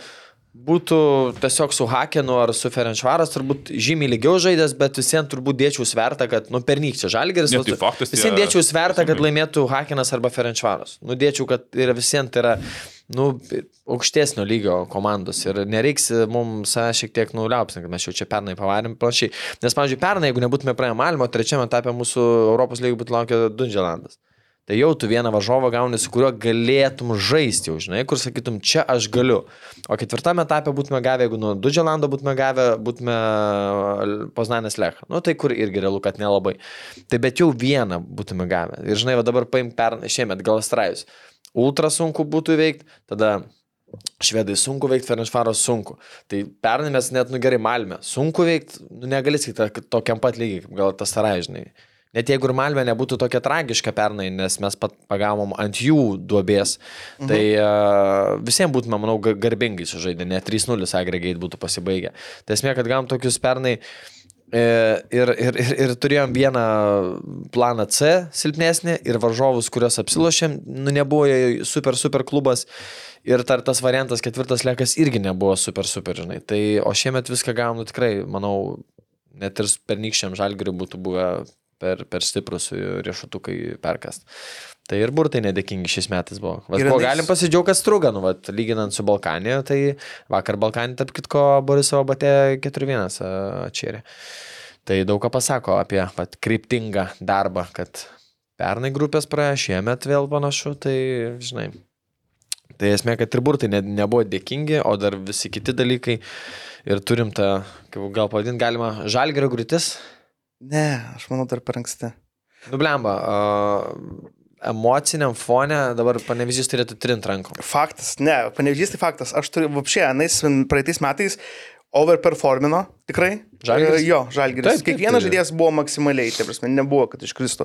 būtų tiesiog su Hakenu ar su Ferenčvaras turbūt žymiai lygiau žaidęs, bet visiems turbūt dėčiau svertą, kad, nu, pernykčia Žalgiris. Ne, vat- tai faktas Visiems dėčiau svertą, kad laimėtų Hakenas arba Ferenčvaras. Nu, dėčiau, kad yra visiems tai yra, nu, aukštesnio lygio komandos ir nereiks mums šiek tiek nuliaupsinti, kad mes jau čia pernai pavarėm panašiai. Nes, pavyzdžiui, pernai, jeigu nebūtume praėję Malmo, trečiame etape mūsų Europos lygų būtų laukia Dundželandas. Tai jau tu vieną varžovą gauni, su kuriuo galėtum žaisti, jau žinai, kur sakytum, čia aš galiu. O ketvirtame etape būtume gavę, jeigu nuo Dudželando būtume gavę, būtume Poznanės Lecha. Nu tai kur irgi realu, kad nelabai. Tai bet jau vieną būtume gavę. Ir žinai, va dabar paim pernai šiemet gal strajus. Ultra sunku būtų veikti, tada Švedai sunku veikti, Ferenšvaros sunku. Tai pernai mes net, nu gerai, Malmė. Sunku veikti, nu negali sakyti tokiam pat lygiai, kaip gal tas Saraižnai. Net jeigu ir Malmė nebūtų tokia tragiška pernai, nes mes pat pagavom ant jų duobės, mhm. tai uh, visiems būtume, manau, ga- garbingai sužaidę, net 3-0 agregate būtų pasibaigę. Tai esmė, kad gavom tokius pernai e, ir, ir, ir, ir turėjom vieną planą C silpnesnį ir varžovus, kuriuos apsilošėm, nu nebuvo super, super klubas. Ir tar tas variantas ketvirtas lekas irgi nebuvo super, super, žinai. Tai, o šiemet viską gavom, nu tikrai, manau, net ir pernykščiam žalgiriui būtų buvę per, per stiprus riešutukai perkast. Tai ir burtai nedėkingi šiais metais buvo. Vat, anais- galim pasidžiaugti, kad struga, nu, vat, lyginant su Balkanija, tai vakar Balkanija, tarp kitko, Borisovo batė 4-1 atšėrė. Tai daug ką pasako apie vat, kryptingą darbą, kad pernai grupės praėjo, šiemet vėl panašu, tai žinai. Tai esmė, kad ir burtai ne, nebuvo dėkingi, o dar visi kiti dalykai. Ir turim tą, kaip gal pavadinti, galima žalgerio griūtis. Ne, aš manau dar per anksti. Nublemba, uh, emociniam fone dabar panevižys turėtų trint rankom. Faktas, ne, panevižys tai faktas. Aš turiu, vapšė, anais praeitais metais overperformino, tikrai. Žalgiris? Jo, žalgiris. Taip, taip, Kiekvienas tai- žaidėjas buvo maksimaliai, tai prasme, nebuvo, kad iškristų.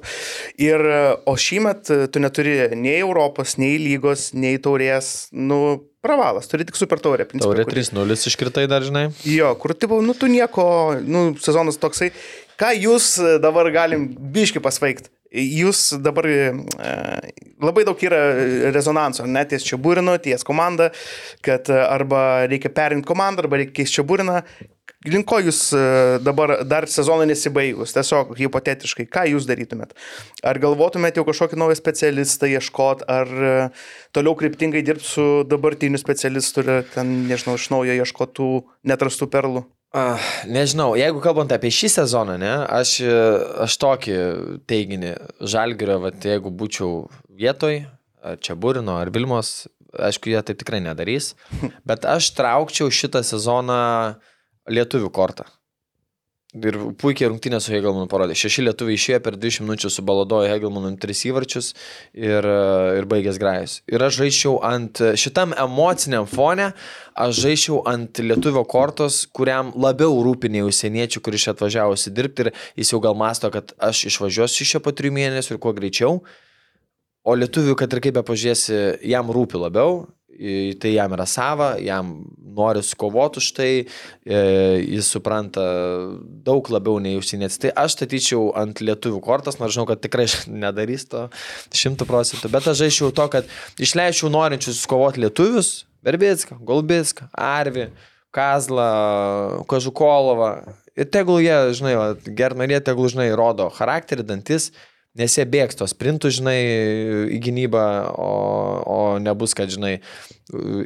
Ir, e, o šįmet e, tu neturi nei Europos, nei lygos, nei taurės, nu, pravalas, turi tik super taurę. Taurė kur- 3-0 iškritai dar, žinai. Jo, kur, tipo, nu, tu nieko, nu, sezonas toksai. Ką jūs e, dabar galim biški pasvaigti? Jūs dabar e, labai daug yra rezonanso, net ties čia būrino, ties komanda, kad e, arba reikia perinkti komandą, arba reikia keisti čia būriną. Link ko jūs e, dabar dar sezoną nesibaigus, tiesiog hipotetiškai, ką jūs darytumėt? Ar galvotumėt jau kažkokį naują specialistą ieškot, ar e, toliau kryptingai dirbti su dabartiniu specialistu ir ten, nežinau, iš naujo ieškotų netrastų perlų? Uh, nežinau, jeigu kalbant apie šį sezoną, ne, aš, e, aš tokį teiginį, žalgerio, vat, jeigu būčiau vietoj, ar čia Burino, ar Vilmos, aišku, jie taip tikrai nedarys, bet aš traukčiau šitą sezoną lietuvių kortą. Ir puikiai rungtynė su Hegelmanu parodė. Šeši lietuviai išėjo per 20 minučių su baladojo Hegelmanu tris įvarčius ir, e, ir baigęs grajus. Ir aš žaičiau ant šitam emociniam fone, aš žaičiau ant lietuvio kortos, kuriam labiau rūpinė užsieniečių, kuris čia atvažiavo įsidirbti ir jis jau gal masto, kad aš išvažiuosiu iš čia po trijų mėnesių ir kuo greičiau. O lietuvių, kad ir kaip be pažiūrėsi, jam rūpi labiau, tai jam yra sava, jam nori sukovoti už tai, e, jis supranta daug labiau nei užsienietis. Tai aš statyčiau ant lietuvių kortas, nors žinau, kad tikrai nedarys to šimtų procentų, bet aš žaičiau to, kad išleičiau norinčius sukovoti lietuvius, Berbitską, Golbitską, Arvi, Kazlą, Kažukolovą. Ir tegul jie, žinai, gernarė tegul, žinai, rodo charakterį, dantis, Nes jie bėgs tos sprintų, žinai, į gynybą, o, o nebus, kad, žinai,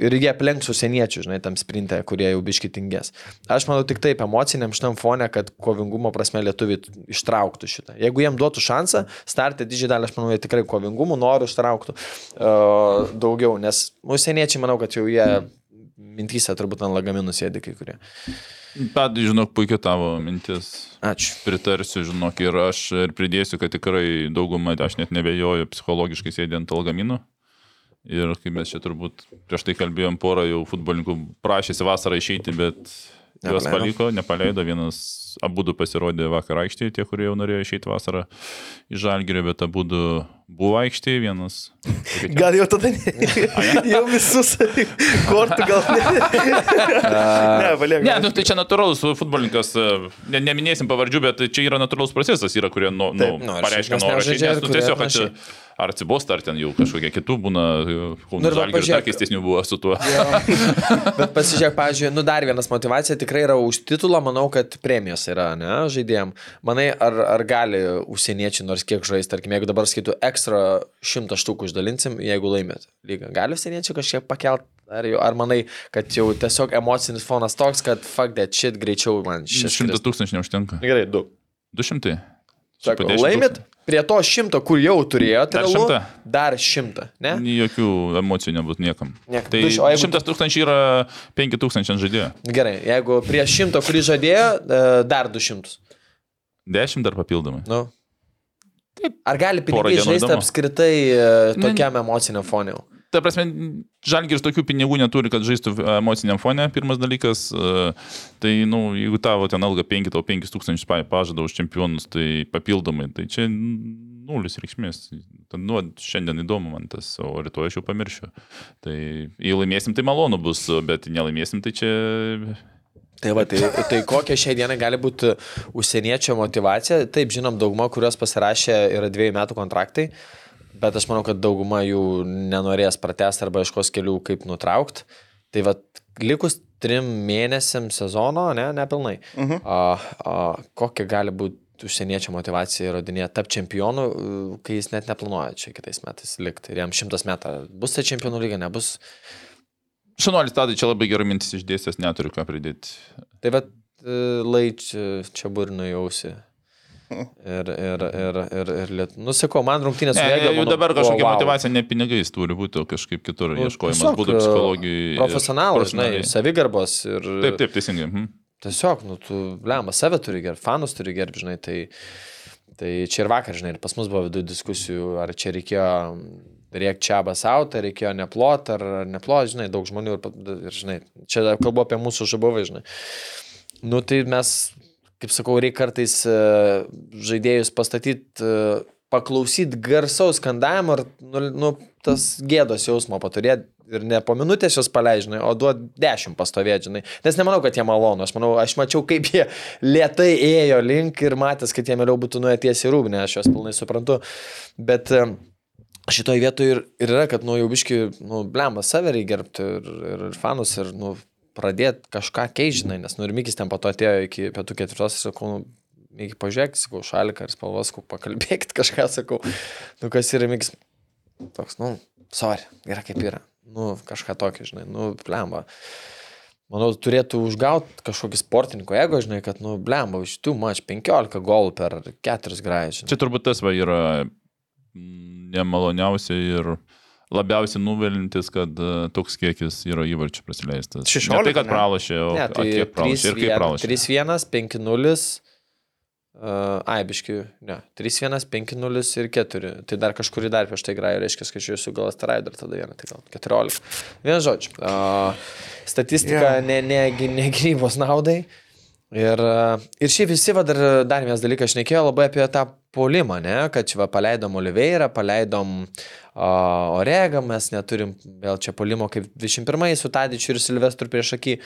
ir jie aplenks užsieniečių, žinai, tam sprinte, kurie jau biškitingės. Aš manau tik taip emociniam šitam fone, kad kovingumo prasme lietuviai ištrauktų šitą. Jeigu jiem duotų šansą, startė didžiąją dalį, aš manau, jie tikrai kovingumų norų ištrauktų uh, daugiau, nes užsieniečiai, manau, kad jau jie mintysė turbūt ant lagaminų sėdi kai kurie. Pat, žinok, puikia tavo mintis. Ačiū. Pritarsiu, žinok, ir aš ir pridėsiu, kad tikrai daugumą, aš net nebejoju, psichologiškai sėdė ant algaminų. Ir kaip mes čia turbūt prieš tai kalbėjom, porą jau futbolininkų prašėsi vasarą išeiti, bet juos Nepaleido. paliko, nepaleido. Vienas, abu du pasirodė vakar aikštėje, tie, kurie jau norėjo išeiti vasarą į žalgirį, bet abu du buvo aikštėje, vienas. Gal jau tada ne, jau visus kortų gal ne. ne, paliek. Ne, nu, tai čia natūralus futbolininkas, e, ne, neminėsim pavardžių, bet čia yra natūralus procesas, yra, kurie nu, nu, Nori pareiškia norą išeiti, nes tu tiesiog, čia ar atsibosta, ar ten jau kažkokie kitų būna, Nu Kauno ir va, Žalgiris dar pažiūrėk. keistesnių buvo su tuo. Bet pasižiūrėk, pavyzdžiui, nu dar vienas motivacija tikrai yra už titulą, manau, kad premijos yra, ne, žaidėjim. Manai, ar, ar gali užsieniečiai nors kiek žaisti, tarkim, jeigu dabar skaitų ekstra šimtą štukų išdalinsim, jeigu laimėt lygą. Gali užsieniečiai kažkiek pakelt? Ar, jau, ar manai, kad jau tiesiog emocinis fonas toks, kad fuck that shit greičiau man šis. Šimtas tūkstančių neužtenka. Gerai, du. Du šimtai. Sako, Su po 10 laimėt prie to šimto, kur jau turėjote, Dar realu, šimtą? dar šimtą, ne? Jokių emocijų nebus niekam. Niek- Tai o jeigu- šimtas tūkstančių yra penki tūkstančiai ant žaidėjo. Gerai, jeigu prie šimto, kurį žadėjo, e, dar du šimtus. Dešimt dar papildomai. Nu. Ar gali pinigai žaisti apskritai e, Ne- tokiam emociniam fonė? jau? Ta prasme, žalgiris tokių pinigų neturi, kad žaistų emociniam fone, pirmas dalykas. e, Tai, na, nu, jeigu tavo ten alga 5, tau 5 tūkstančius pa- pažada už čempionus, tai papildomai, tai čia nulis reikšmės. Tad, nu, šiandien įdomu man tas, o rytoj aš jau pamiršiu. Tai jei laimėsim, tai malonu bus, bet jei nelaimėsim, tai čia... Tai va, tai, tai kokia šiai dienai gali būti užsieniečio motivacija? Taip, žinom, dauguma, kurios pasirašė, yra dviejų metų kontraktai, bet aš manau, kad dauguma jų nenorės pratesti arba iškos kelių, kaip nutraukti. Tai va, likus trim mėnesiam sezono, ne, nepilnai. Uh -huh. a, a, kokia gali būti užsieniečio motivacija įrodinėti tapti čempionu, kai jis net neplanuoja čia kitais metais likti. Ir jam šimtas metų. Bus tai čempionų lyga, nebus. Šanuolis tadai čia labai gerai mintis išdėstęs, neturiu ką pridėti. Tai bet lai čia, čia burnų jausi. Ir, ir, ir, ir, ir liet... Nusikau, man rungtynės Ne, su Jėga. jau dabar kažkokia wow. motivacija ne pinigais turi būti, o kažkaip kitur Nu, ieškojimas būdų psichologijai. ir Profesionalas, žinai, savigarbos ir... Taip, taip, teisingai. Mhm. Tiesiog, nu, tu, lemba, save turi gerbti, fanus turi gerbti, žinai, tai, tai čia ir vakar, žinai, ir pas mus buvo viduje diskusijų, ar čia reikėjo rėkti čia basauti, ar reikėjo neplot, ar neplot, žinai, daug žmonių ir, ir žinai, čia kalbu apie mūsų žabovai, žinai. Nu, tai mes, kaip sakau, reikia kartais e, žaidėjus pastatyti, paklausyti garsaus skandavimo ir, nu, nu, tas gėdos jausmo paturėti ir ne po minutės jos paleidžinai, o duot dešimt pastovėti, žinai. Nes nemanau, kad jie malonu, aš manau, aš mačiau, kaip jie lietai ėjo link ir matęs, kad jie mieliau būtų nuėję tiesiai rūbinę, aš juos pilnai suprantu. Bet e, šitoje vietoje ir, ir yra, kad, nu, jau biški, nu, blemba, save reikia gerbti ir, ir, ir fanus ir, nu, pradėti kažką keižinai, nes, nu, ir Mikis ten po to atėjo iki pietų ketvirtos ir sakau, nu, Mikis, pažiūrėk, sakau, šaliką ir spalvas, sakau, pakalbėkit kažką, sakau, nu, kas yra Mikis, toks, nu, sorry, yra kaip yra, nu, kažką tokio, žinai, nu, blemba. Manau, turėtų užgauti kažkokį sportininko ego, žinai, kad, nu, blemba, iš tų mač 15 golų per 4 grąžinį. Čia turbūt tas va yra nemaloniausia ir labiausiai nuvilintis, kad e, toks kiekis yra įvarčių prasileistas. 16, Ne tai, kad pralašė, o Ne, tai kiek pralašė ir kaip pralašė. 3-1, 5-0. Uh, aibiški, ne, 3-1, 5-0 ir 4. Tai dar kažkur į dar prieš tai grąžė, reiškia, kad žiūrėsiu gal Astarai dar tada vieną, tai gal 14. Vienas žodžiu. Uh, statistika Jo. ne, ne, ne gynybos naudai. Uh, ir šiaip visi, va, dar, dar vienas dalykas, šnekėjo labai apie tą polimą, ne, kad čia va, paleidom Oliveirą, paleidom uh, Oregą, mes neturim vėl čia polimo kaip 21 su Tadičiu ir Silvestru prieš akį.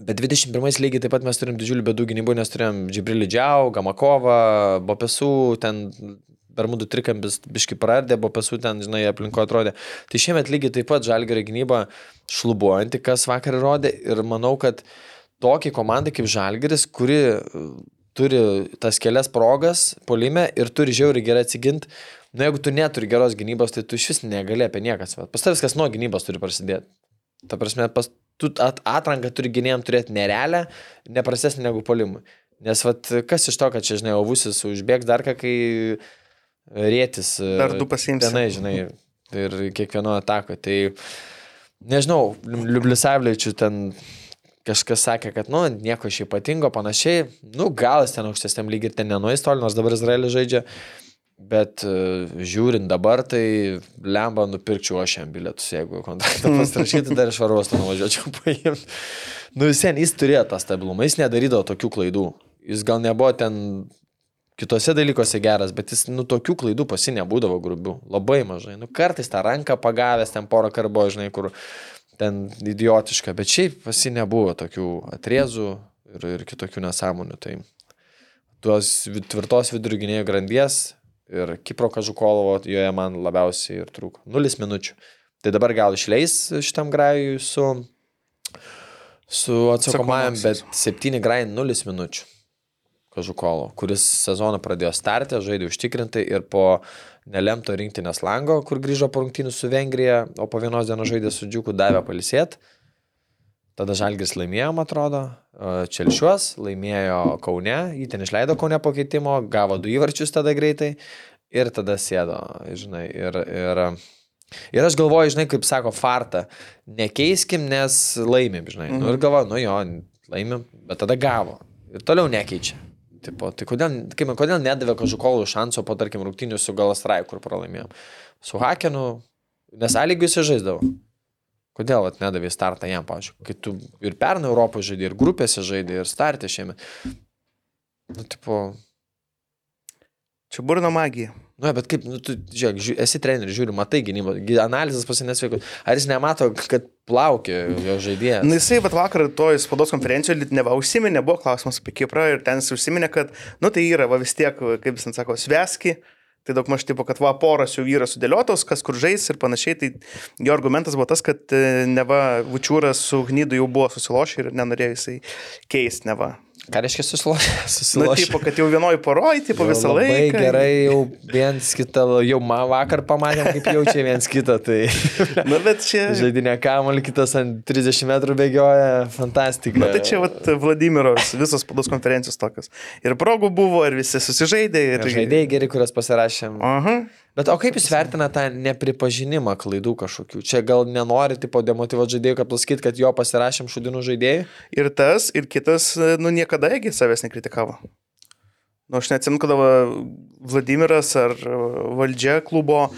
Bet 21 lygiai taip pat mes turim didžiulių bėdų gynybų, nes turėjom Džibrilį Džiau, Gamakovą, Bopesų, ten Bermudų trikampis biški prardė, Bopesų ten, žinai, aplinko atrodė. Tai šiemet lygiai taip pat Žalgerio gynyba šlubuojanti, kas vakar rodė ir manau, kad tokiai komandai kaip Žalgeris, kuri turi tas kelias progas polime ir turi žiauriai gerai atsiginti. Na, jeigu tu neturi geros gynybos, tai tu iš vis negali apie niekas. Pas tavęs kas nuo gynybos turi prasidėti. Ta prasme, pas, tu at, atranką turi gynėjim turėti nerealią, neprastesnį negu polimui. Nes vat, kas iš to, kad čia, žinai, ovusis užbėgs dar ką, kai rėtis. Dar du pasiimsi. Tenai, žinai, ir kiekvieno atako. Tai nežinau, Liublisavlečių ten kažkas sakė, kad, nu, nieko iš ypatingo, panašiai, nu, gal jis ten aukštesniam lygiai ir ten nenuės toli, nors dabar Izraelis žaidžia, bet uh, žiūrint dabar, tai lemba nupirkčiau aš jam bilietus, jeigu kontraktą pasirašytų, dar iš varos nuvažiuočiau paimti. Nu, vis vien jis turėjo tą stabilumą, jis nedarydavo tokių klaidų. Jis gal nebuvo ten kitose dalykuose geras, bet jis, nu, tokių klaidų pasi nebūdavo grubių. Labai mažai. Nu, kartais tą ranką pagavęs, ten porą karbo, žinai, kur ten idiotiška, bet šiaip pasi nebuvo tokių atrėzų ir, ir kitokių nesąmonių. Tai tuos vi- tvirtos vidurginėjo grandies ir Kipro Kažukolovo joje man labiausiai ir trūko. Nulis minučių. Tai dabar gal išleis šitam grajui su, su atsakomajam, bet Atsakomasis. 7 grajai 0 minučių. Kažukolo, kuris sezoną pradėjo startę, žaidė užtikrintai ir po nelemto rinktinės lango, kur grįžo po rungtynių su Vengrija, o po vienos dienos žaidė su Džiuku, davė palisėt. Tada Žalgis laimėjo, man atrodo, e, Čelšiuos, laimėjo Kaune, jį ten išleido Kaune po keitimo, gavo du įvarčius tada greitai ir tada sėdo, žinai, ir, ir, ir aš galvoju, žinai, kaip sako Farta, nekeiskim, nes laimim, žinai. Mhm. Nu, ir galvoju, nu jo, laimim, bet tada gavo ir toliau nekeičia. Tipo, tai kodėl, kaip, kodėl nedavė kažkolų šanso po, tarkim, rungtynių su Galastrai, kur pralaimėjom. Su Hakenu, nes A lygius žaisdavo. Kodėl vat, nedavė startą jam, pažiūrėjau, kai tu ir pernai Europoje žaidė, ir grupėse žaidė, ir startė šiemet. Nu, tipo, Čia burno magija. Nu, bet kaip, nu, tu, žiūrėk, žiū, esi treneris, žiūri, matai gynybą, gy- analizės pasinėsveikus. Ar jis nemato, kad plaukia jo žaidėjas? Na, jisai, bet vakar toj spaudos konferencijoje neva užsiminė, buvo klausimas apie Kiprą ir ten jis užsiminė, kad, nu tai yra, va vis tiek, kaip jis ten sako, sveski. Tai daug maž tipo, kad va poros jau yra sudėliotos, kas kur žais ir panašiai. Tai jo argumentas buvo tas, kad e, neva Vučiūras su Gnydu jau buvo susilošę ir nenorėjo jisai keisti neva. Ką reiškia susilošę? Na, Susilošę. tipo, kad jau vienoj poroj, tipo Jau visą labai laiką. Gerai, jau viens kitą, jau man vakar pamatėm, kaip jaučia viens kitą. Tai Na, bet čia... žaidinė kamuolį, kitas ant 30 metrų bėgioja, fantastika. Na, tai čia vat, Vladimiro vis- visos spaudos konferencijos tokios. Ir progų buvo, ir visi susižaidė. Ir... Ir žaidėjai geri, kurias pasirašėm. Aha. Bet o kaip jūs vertina tą nepripažinimą klaidų kažkokių? Čia gal nenori tipo demotivuoti žaidėjų, kad pasakyti, kad jo pasirašėm šudinų žaidėjų? Ir tas, ir kitas, nu, niekada irgi savęs nekritikavo. Nu, aš neatsimenu, kada Vladimiras ar valdžia klubo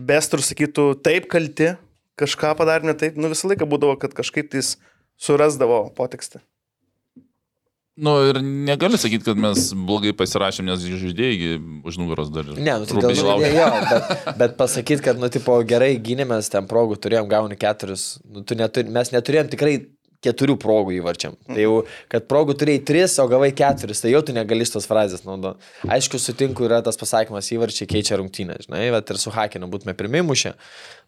bestur sakytų, taip kalti, kažką padarė ne taip, nu visą laiką būdavo, kad kažkaip tais surasdavo potekstą. Nu ir negali sakyti, kad mes blogai pasirašėm, nes žaidėjai už nugaros dar. Ne, nu tai dėl žaidėjo, jo, bet, bet pasakyti, kad, nu, tipo, gerai gynėmės ten progų, turėjom gauni keturis, nu, tu neturi, mes neturėjom tikrai keturių progų įvarčiam. Tai jau, kad progų turėjai tris, o gavai keturis, tai jau tu negali šitos frazės naudoti. Aišku, sutinku, yra tas pasakymas, įvarčiai keičia rungtynę, žinai, bet ir su Hakinu būtume pirmimušę.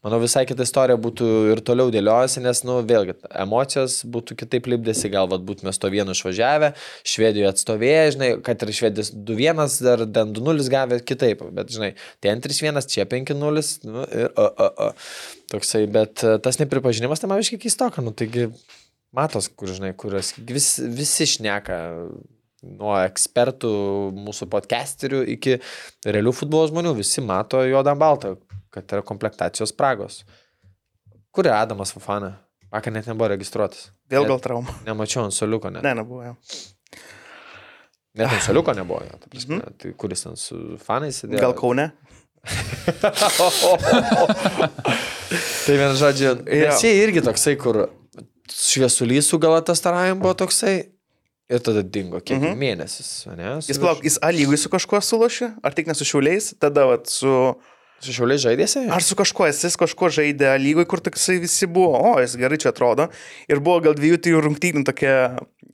Manau, visai kita istorija būtų ir toliau dėliojasi, nes, nu, vėlgi, emocijos būtų kitaip lipdėsi, gal vat, būtume to vienu išvažiavę, Švedijoje atstovėję, žinai, kad ir Švedijos 2-1, dar ten 2-0 gavę kitaip, bet, žinai, ten 3-1, čia 5-0, nu, ir, o, o, o. Toksai, bet tas nepripažinimas, tai man visiškai keistoka, nu, taigi, matos, kur, žinai, kurios vis, visi šneka nuo ekspertų, mūsų podcasterių iki realių futbolo žmonių, visi mato juodą ant baltą, kad yra komplektacijos spragos. Kur yra Adamas Fafana? Vakar net nebuvo registruotas. Vėl gal trauma. Nemačiau ant soliuko, net. Ne, nebuvo. jo. Net ant soliuko nebuvo. Jo, ta prasme. tai kuris ten su fanais sėdėjo? Gal Kaune? Tai vien žodžiu, jie irgi toksai, kur šviesulys su galatastaravim buvo toksai ir tada dingo kiek Mhm. mėnesis, ne? Jis plauk, jis A lygui su kažkuo sulošė, ar tik ne su šiauliais, tada vat, su... Su šiauliai žaidėsi? Ar su kažkuo, jis kažkuo žaidė A lygui, kur toksai visi buvo, o, jis gerai čia atrodo. Ir buvo gal dviejų, trijų rungtynių tokia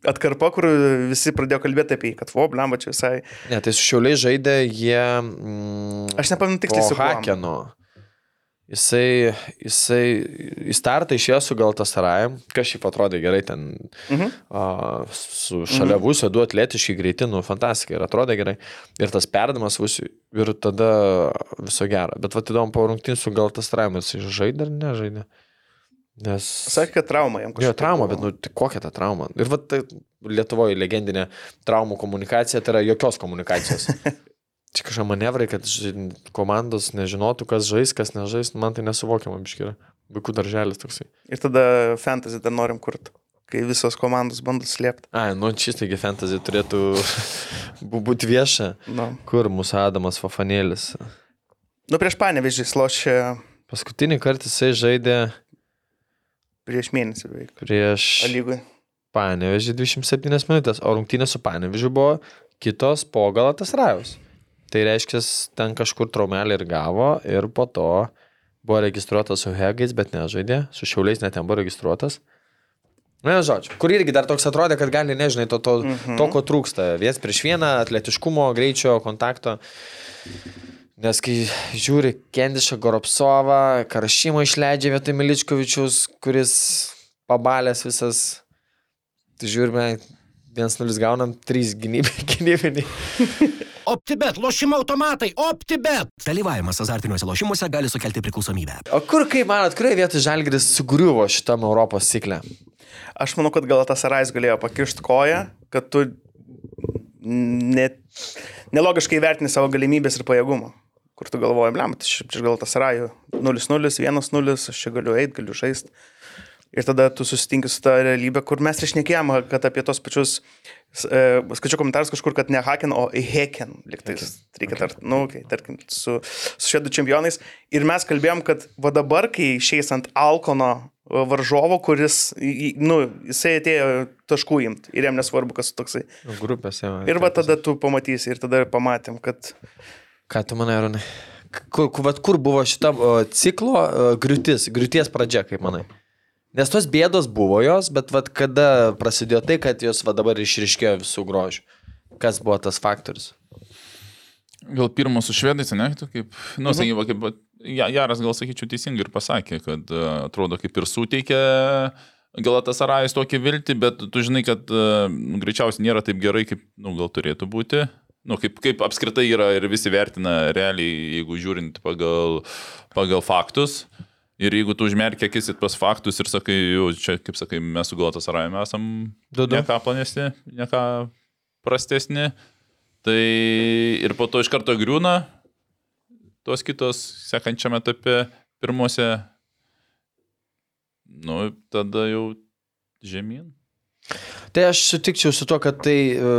atkarpa, kur visi pradėjo kalbėti apie jį, kad, o, blemba, čia visai... Ne, tai su šiauliai žaidė jie... Mm, Aš nepamenu tiksliai su kuo. Hakeno. Jisai, jisai į startą išėjo su Galtasarajam, kas šiaip atrodė gerai ten, Mhm. a, su šalia mhm. Vusio, du atletiški greiti, nu, fantastika ir atrodė gerai. Ir tas perdamas Vusio ir tada viso gero. Bet va, įdomu, po rungtynų su Galtasarajam jisai žaidė ar nežaidė? Nes... Sakė, kad trauma jam Jo, trauma, bet nu, tai kokia ta trauma? Ir va, tai Lietuvoje legendinė traumų komunikacija, tai yra jokios komunikacijos. Čia kažkokie manevrai, kad komandos nežinotų, kas žais, kas nežais, man tai nesuvokiama, biškiai. Vaikų darželis toksai. Ir tada fantasy dar norim kurti, kai visos komandos bando slėpti. Ai, nu šis taigi fantasy turėtų būti vieša. Nu. Kur mūsų Adamas Fafanėlis? nu, prieš panevežį slošė Paskutinį kartą jisai žaidė prieš mėnesį beveik. prieš Lygui. Panevežį 27 minutės, o rungtynė su Panevežiu buvo kitos po Galatas Rajus. Tai reiškia, ten kažkur traumelį ir gavo ir po to buvo registruotas su Hegais, bet nežaidė, su Šiauliais net ten buvo registruotas. Na, žodžiu, kur irgi dar toks atrodė, kad gali, nežinai, to, to, mhm. to ko trūksta. Vies prieš vieną, atletiškumo, greičio, kontakto. Nes kai žiūri Kendišą Goropsovą, Karašymą išleidžia vietoj Miličkovičius, kuris pabalęs visas, tai žiūrime, 1-0 gaunam, 3 gynybai- gynybiniai. OptiBet, lošimo automatai, OptiBet. Dalyvavimas azartiniuose lošimuose gali sukelti priklausomybę. O kur, kaip manot, kurioje vietoje Žalgiris sugriuvo šitam Europos ciklę? Aš manau, kad gal tas Arais galėjo pakišti koją, kad tu net, nelogiškai vertini savo galimybės ir pajėgumą. Kur tu galvoji, blem, tai čia gal tas Arajų 0-0, 1-0, aš čia galiu eiti, galiu žaisti. Ir tada tu susitinki su ta realybė, kur mes išnekėjom, kad apie tos pačius, e, skaičiau komentarus kažkur, kad ne Haken, o Heken, liktais, reikia tart, nu, okay, tarkim, su, su švedų čempionais. Ir mes kalbėjom, kad va dabar, kai išeis ant Alkono varžovo, kuris, nu, jisai atėjo taškų imti ir jam nesvarbu, kas toksai. Grupėse. Ir va tada tu pamatysi, ir tada pamatėm, kad Ką tu manai, Ronai? Kur, kur, kur buvo šita o, ciklo o, griūtis, griūties pradžia, kaip manai? Nes tos bėdos buvo jos, bet vat kada prasidėjo tai, kad jos va dabar išriškėjo visų grožių? Kas buvo tas faktorius? Gal pirmas su švedais, ne? Tu kaip, nu, sakyva, kaip, Jaras gal sakyčiau teisingai ir pasakė, kad e, atrodo kaip ir suteikė Galatas Arajus tokį viltį, bet tu žinai, kad nu, greičiausiai nėra taip gerai, kaip, nu, gal turėtų būti. Nu, kaip, kaip apskritai yra ir visi vertina realiai, jeigu žiūrint pagal, pagal faktus. Ir jeigu tu užmerkia akis į tuos faktus ir sakai, jau čia, kaip sakai, mes su Galatas Arajumi esam Du, du. neką planesni, neką prastesni, tai ir po to iš karto griūna tos kitos sekančiame etape, pirmose, nu, tada jau žemyn. Tai aš sutikčiau su tuo, kad tai e,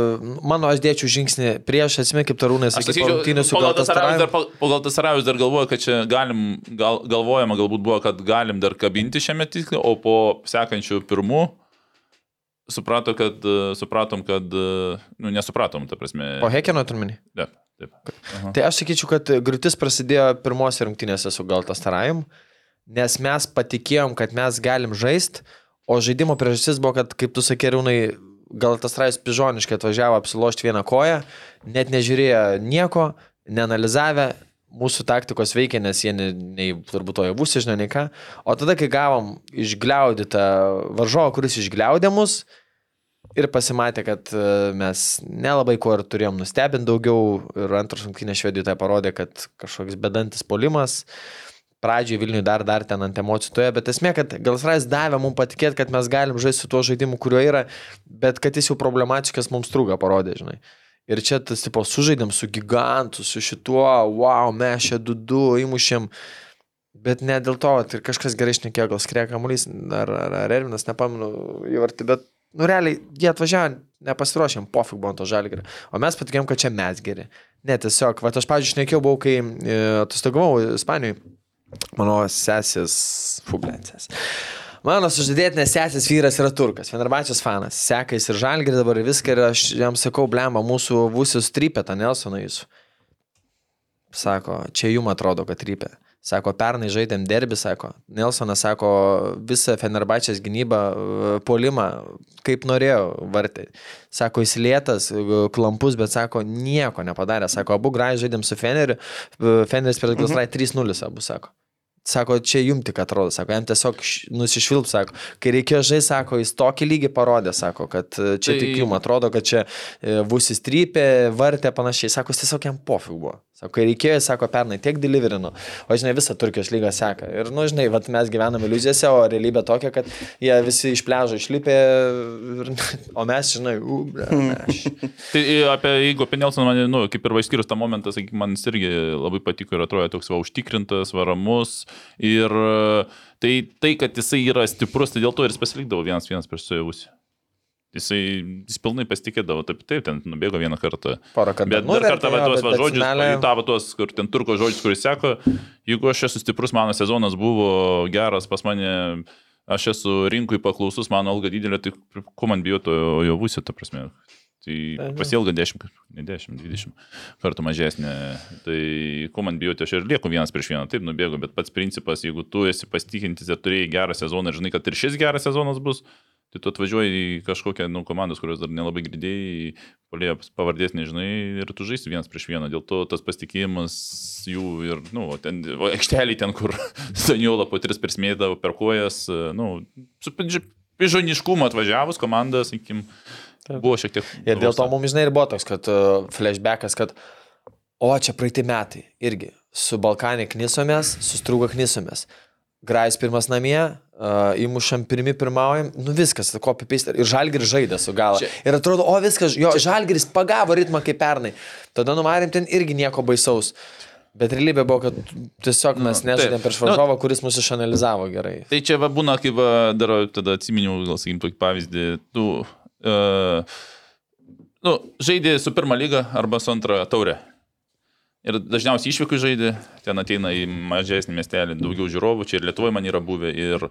mano aš dėčiau žingsnį prieš, atsimė kaip tarūnai, sakyčiau, rungtynės su pagal tas Sarajus dar, Galatasaray. pagal tas Sarajus dar galvoju, kad čia galim, gal, galvojama galbūt buvo, kad galim dar kabinti šiame tiksle, o po sekančių pirmų suprato, kad, e, supratom, kad, e, nu, nesupratom, ta prasme. Po Hekeno turmenį. Taip, taip. Aha. Tai aš sakyčiau, kad griūtis prasidėjo pirmose rungtynėse su Galtasarayim, nes mes patikėjom, kad mes galim žaisti, o žaidimo priežastis buvo, kad, kaip tu sakė, Rūnai, Galtasarayus pižoniškai atvažiavo apsilošti vieną koją, net nežiūrėjo nieko, neanalizavę, mūsų taktikos veikia, nes jie nei, nei turbūt to javus žino, nei ką. O tada, kai gavom išgliaudytą varžovą, kuris išgliaudė mus, ir pasimatė, kad e, mes nelabai kuo ir turėjom nustebinti daugiau ir antros rungtynės švedijoje tai parodė, kad kažkoks bedantis polimas. Pradžioje Vilniui dar, dar ten ant emocijų toje, bet esmė, kad Galsrais davė mums patikėti, kad mes galim žaisti su tuo žaidimu, kurio yra, bet kad jis jau problematiškas mums trūga parodė, žinai. Ir čia tas, tipo, sužaidėm su gigantu, su šituo, wow, mes čia du du įmušėm. Bet ne dėl to, tai kažkas gerai išnekėjo, gal skrėja kamuolys, ar, ar, ar Ervinas, nepamenu, įvartį, bet, nu realiai, jie atvažiavo, nepasiruošėm, pofik buvo to žalgirį. O mes patikėjom, kad čia mes geri. Ne, tiesiog, va, aš, pavyzdžiui, šnekėjau, buvau, kai e, atostogavau Ispanijoje, mano sesės, fublensės. Mano sužadėtinės sesės vyras yra turkas, Fenerbačios fanas, seka jis ir žalgirį dabar ir viską ir aš jam sakau, blemba, mūsų vusius trypė tą Nelsoną jūsų. Sako, čia jum atrodo, kad trypė. Sako, pernai žaidėm derbį, sako. Nelsonas sako, visą Fenerbačias gynybą, e, polimą, kaip norėjo vartai. Sako, jis lėtas, e, klampus, bet sako, nieko nepadarė. Sako, abu gražiai žaidėm su Feneriu. e, Feneris per Glasrai 3-0 abu, sako. Sako, čia jum tik atrodo, sako, jam tiesiog nusišvilp, sako, kai reikėjo žaisti, sako, jis tokį lygį parodė, sako, kad e, čia Tai- tik jum atrodo, kad čia e, vusis trypė, vartė panašiai, sako, jis tiesiog jam pofig buvo. Sako, kai reikėjo, sako, pernai tiek deliverino, o žinai, visą Turkijos lygą seka. Ir, nu, žinai, vat, mes gyvename iliuzijose, o realybė tokia, kad jie visi iš pležo išlipė, ir, o mes, žinai, u, ble, mes. Tai e, apie, jeigu apie Nelsoną, man, nu, kaip ir vaiskyrus tą momentą, sakykim, man jis irgi labai patiko ir atrodė toks va užtikrintas, varamus. Ir e, tai, tai, kad jisai yra stiprus, tai dėl to ir jis pasilikdavo vienas vienas prieš sujausi. Jisai jis pilnai pasitikėdavo, taip, taip, ten nubėgo vieną kartą. Porą kartų. Bet dar kartą va tuos va žodžius, finale- pajutavo tuos, kur ten turko žodžius, kuris sako, jeigu aš esu stiprus, mano sezonas buvo geras, pas mane, aš esu rinkui paklausus, mano alga didelė, tai ko man bijo to jo būsio, ta prasme. Tai Taip. pasielga 10, ne 10, 20 kartų mažesnė. Tai ko man bijoti, aš ir lieku vienas prieš vieną, taip nubėgu, bet pats principas, jeigu tu esi pasitikintis ir turėjai gerą sezoną ir žinai, kad ir šis geras sezonas bus, tai tu atvažiuoji į kažkokią nu, komandos, kurios dar nelabai girdėjai, polėjo pavardės nežinai ir tu žaisi vienas prieš vieną. Dėl to tas pasitikėjimas jų ir, nu, o ten, o aikštelį ten, kur Saniola po tris persmėdavo per kojas, nu, su pižoniškumu atvažiavus komanda, sakykim, buvo šiek tiek. Ir dėl to mums, žinai, ir buvo toks, kad uh, flashbackas, kad o čia praeiti metai irgi. Su Balkanė knysomės, su Strūga knysomės. Grajus pirmas namie, uh, įmušam pirmi pirmaujam, nu viskas, kopi paste. Ir Žalgiris žaidė su gala. Čia- Ir atrodo, o viskas, jo, Žalgiris pagavo ritmą kaip pernai. Tada numarėm ten irgi nieko baisaus. Bet realybė buvo, kad tiesiog mes Nu, nežaidėm prieš Nu- varžovą, kuris mūsų išanalizavo gerai. Tai čia va, būna, kaip va, dar tada atsiminiau, gal sakykim, tokį pavyzdį, tu nu, žaidė su pirmą lygą arba su antrą taurę. Ir dažniausiai išvykų žaidė, ten ateina į mažesnį miestelį, daugiau žiūrovų, čia ir Lietuvoje man yra buvę, ir,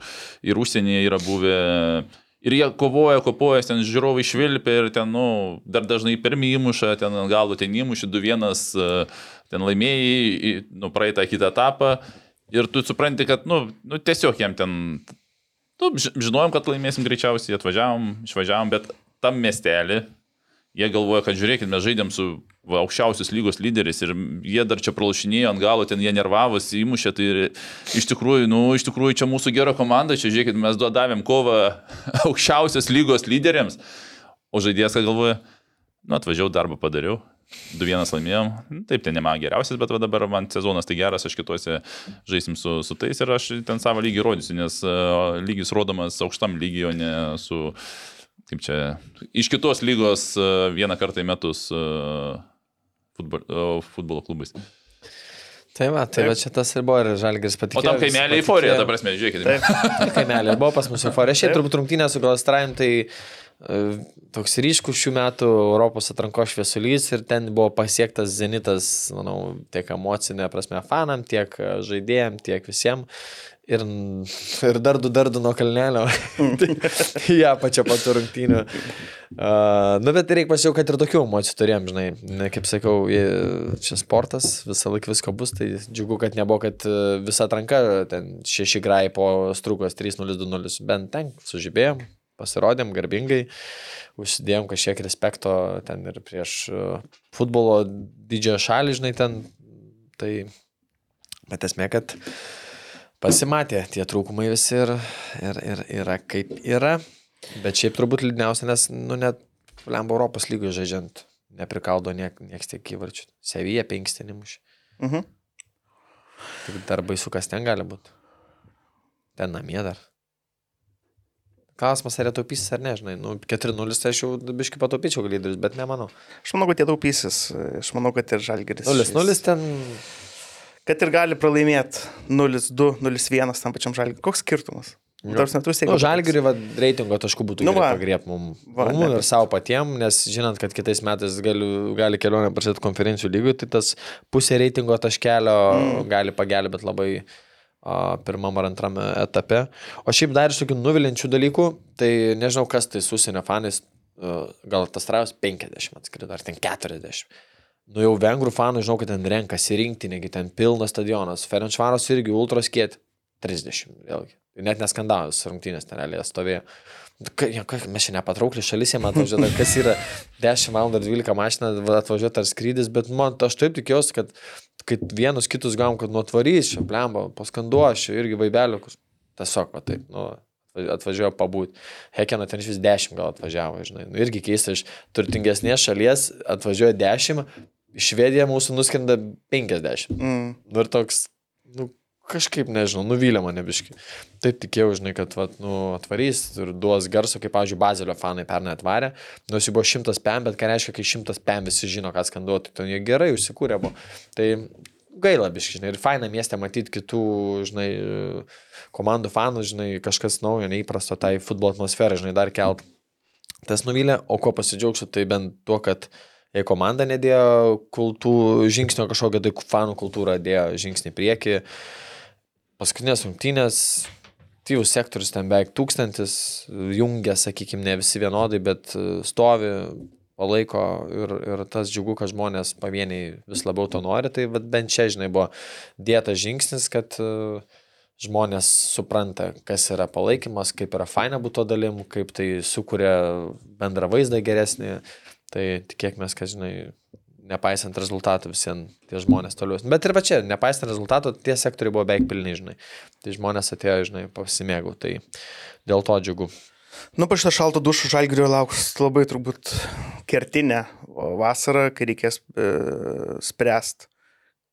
ir užsienyje yra buvę. Ir jie kovoja, kopoja, ten žiūrovai švilpia ir ten, nu, dar dažnai pirmį įmuša, ten galo ten įmuši, 2-1, e, ten laimėjai, nu, praeitą kitą etapą. Ir tu supranti, kad, nu, nu tiesiog jam ten, nu, ži- žinojom, kad laimėsim greičiausiai, atvažiavom, išvažiavom, bet tam miestelį jie galvoja, kad žiūrėkit, mes žaidėm su va, aukščiausios lygos lyderiais ir jie dar čia pralašinėjo ant galo, ten jie nervavosi, įmušė, tai iš tikrųjų, nu, iš tikrųjų čia mūsų gera komanda, čia žiūrėkit, mes duodavėm kovą aukščiausios lygos lyderiams, o žaidėjas, galvoja, nu, atvažiavau, darbą padariau. 2-1 laimėjom. Nu, Taip, ten ne man geriausias, bet va dabar man sezonas tai geras, aš kitose žaisim su, su tais ir aš ten savo lygį rodysiu, nes uh, lygis rodomas aukštam lygiai, o ne su, kaip čia, iš kitos lygos uh, vieną kartą į metus uh, futbol, uh, futbolo klubais. Tai va, tai va čia tas ir buvo ir Žalgiris O patikėjo. tam visi kaimelė euforija, ta prasme, žiūrėkit. Taip. kaimelė buvo pas mus euforija. Šiaip turbūt rungtynės su Galastraim, tai e, toks ryškus šių metų Europos atrankos šviesulys ir ten buvo pasiektas zenitas, manau, tiek emocinė prasme fanam, tiek e, žaidėjim, tiek visiems. Ir, ir dar du, dar du nuo kalnelio. Tai ja, pačia pat rungtynių. Uh, nu, bet reikia pasiau, kad ir tokių emocijų turėjom, žinai. Ne, kaip sakiau, čia sportas, visą laiką visko bus, tai džiugu, kad nebuvo, kad e, visa atranka, ten šeši grai po strukos 3-0-2-0, bent ten sužibėjom, pasirodėm garbingai, užsidėjom kažkiek respekto ten ir prieš e, futbolo didžiąją šalį, žinai, ten. Tai, bet esmė, kad pasimatė tie trūkumai visi ir, ir, ir yra kaip yra. Bet šiaip turbūt liūdniausia, nes, nu, net Lembo Europos lygoje žaidžiant, neprikaldo niek, nieks tiek įvarčių. Sevija penkstinimuši. Mhm. Tik dar baisu, kas ten gali būti. Ten namie dar. Klausimas, ar jie taupysis ar ne, žinai. Nu, 4-0 tai aš jau biškai pataupyčiau lyderius, bet nemanau. Aš manau, kad jie taupysis. Aš manau, kad ir Žalgeris. 0-0 ten. Kad ir gali pralaimėti 0-2, 0-1 tam pačiam Žalgeriui. Koks skirtumas? Jo. Tarsi netu Nu, žalgiriui reitingo taškų būtų Nu nu, pagriep mum, Va, mum ir nebus. savo patiem, nes žinant, kad kitais metais gali, gali kelionę prasidėti konferencijų lygių, tai tas pusė reitingo taškelio mm. gali pagelbėti labai pirmam ar antram etape. O šiaip dar iš tokių nuvilinčių dalykų, tai nežinau, kas tai su užsienio fanais, a, gal tas trajus 50 atskrido, ar ten 40. Nu jau vengrų fanų, žinau, kad ten renkasi rinkti, negi ten pilnas stadionas. Ferenčvaros irgi ultros kiet 30, vėlgi. Net neskandavus rungtynės ten realiai stovėjo. Ka- Mes čia nepatraukli šalis, jie man atvažiuoja, kas yra 10 val. 12 mašina, va, atvažiuoti ar skrydis, bet man, aš taip tikiuosi, kad kai vienus kitus gavom, kad nuotvarys, čia blemba, paskanduošiu, irgi vaibeliukus. Tiesiog, va taip, nu, atvažiuoja pabūti. Hekena ten iš vis 10 gal atvažiavo, žinai. Nu, irgi keista, iš turtingesnės šalies atvažiuoja 10, iš Švedija mūsų nuskrenda 50. Mm. Nu ir toks, nu, kažkaip, nežinau, nuvylė mane biški. Taip tikėjau, žinai, kad vat, nu, atvarys ir duos garso, kaip, pavyzdžiui, Bazelio fanai pernai atvarė. Nors jų buvo 100 pem, bet ką reiškia, kai 100 pem visi žino, ką skanduoti, tai jie gerai užsikūrė buvo. Tai gaila biški, žinai, ir faina miestė matyti kitų, žinai, komandų fanų, žinai, kažkas naujo, neįprasto tai futbolo atmosferą, žinai, dar kelt. Tas nuvylė, o ko pasidžiaugsiu, tai bent tuo, kad jei komanda nedėjo kultū, žingsnio kažkokio, tai fanų kultūra dėjo žingsnį į priekį. Paskutinės rungtynės, tyvų sektorius ten beveik tūkstantis, jungia, sakykime, ne visi vienodai, bet e, stovi, palaiko ir, ir tas džiugu, kad žmonės pavieniai vis labiau to nori, tai bent čia, žinai, buvo dėtas žingsnis, kad uh, žmonės supranta, kas yra palaikymas, kaip yra faina būtų to dalim, kaip tai sukuria bendrą vaizdą geresnį. Tai tikėkime, kad, žinai, nepaisant rezultatų visiems tie žmonės toliau. Bet ir va čia, nepaisant rezultatų, tie sektoriai buvo beveik pilni, žinai. Tai žmonės atėjo, žinai, pasimėgau. Tai dėl to džiugu. Nu, po šitą šaltą dušą žalgirio lauks labai turbūt kertinę vasarą, kai reikės e, spręsti,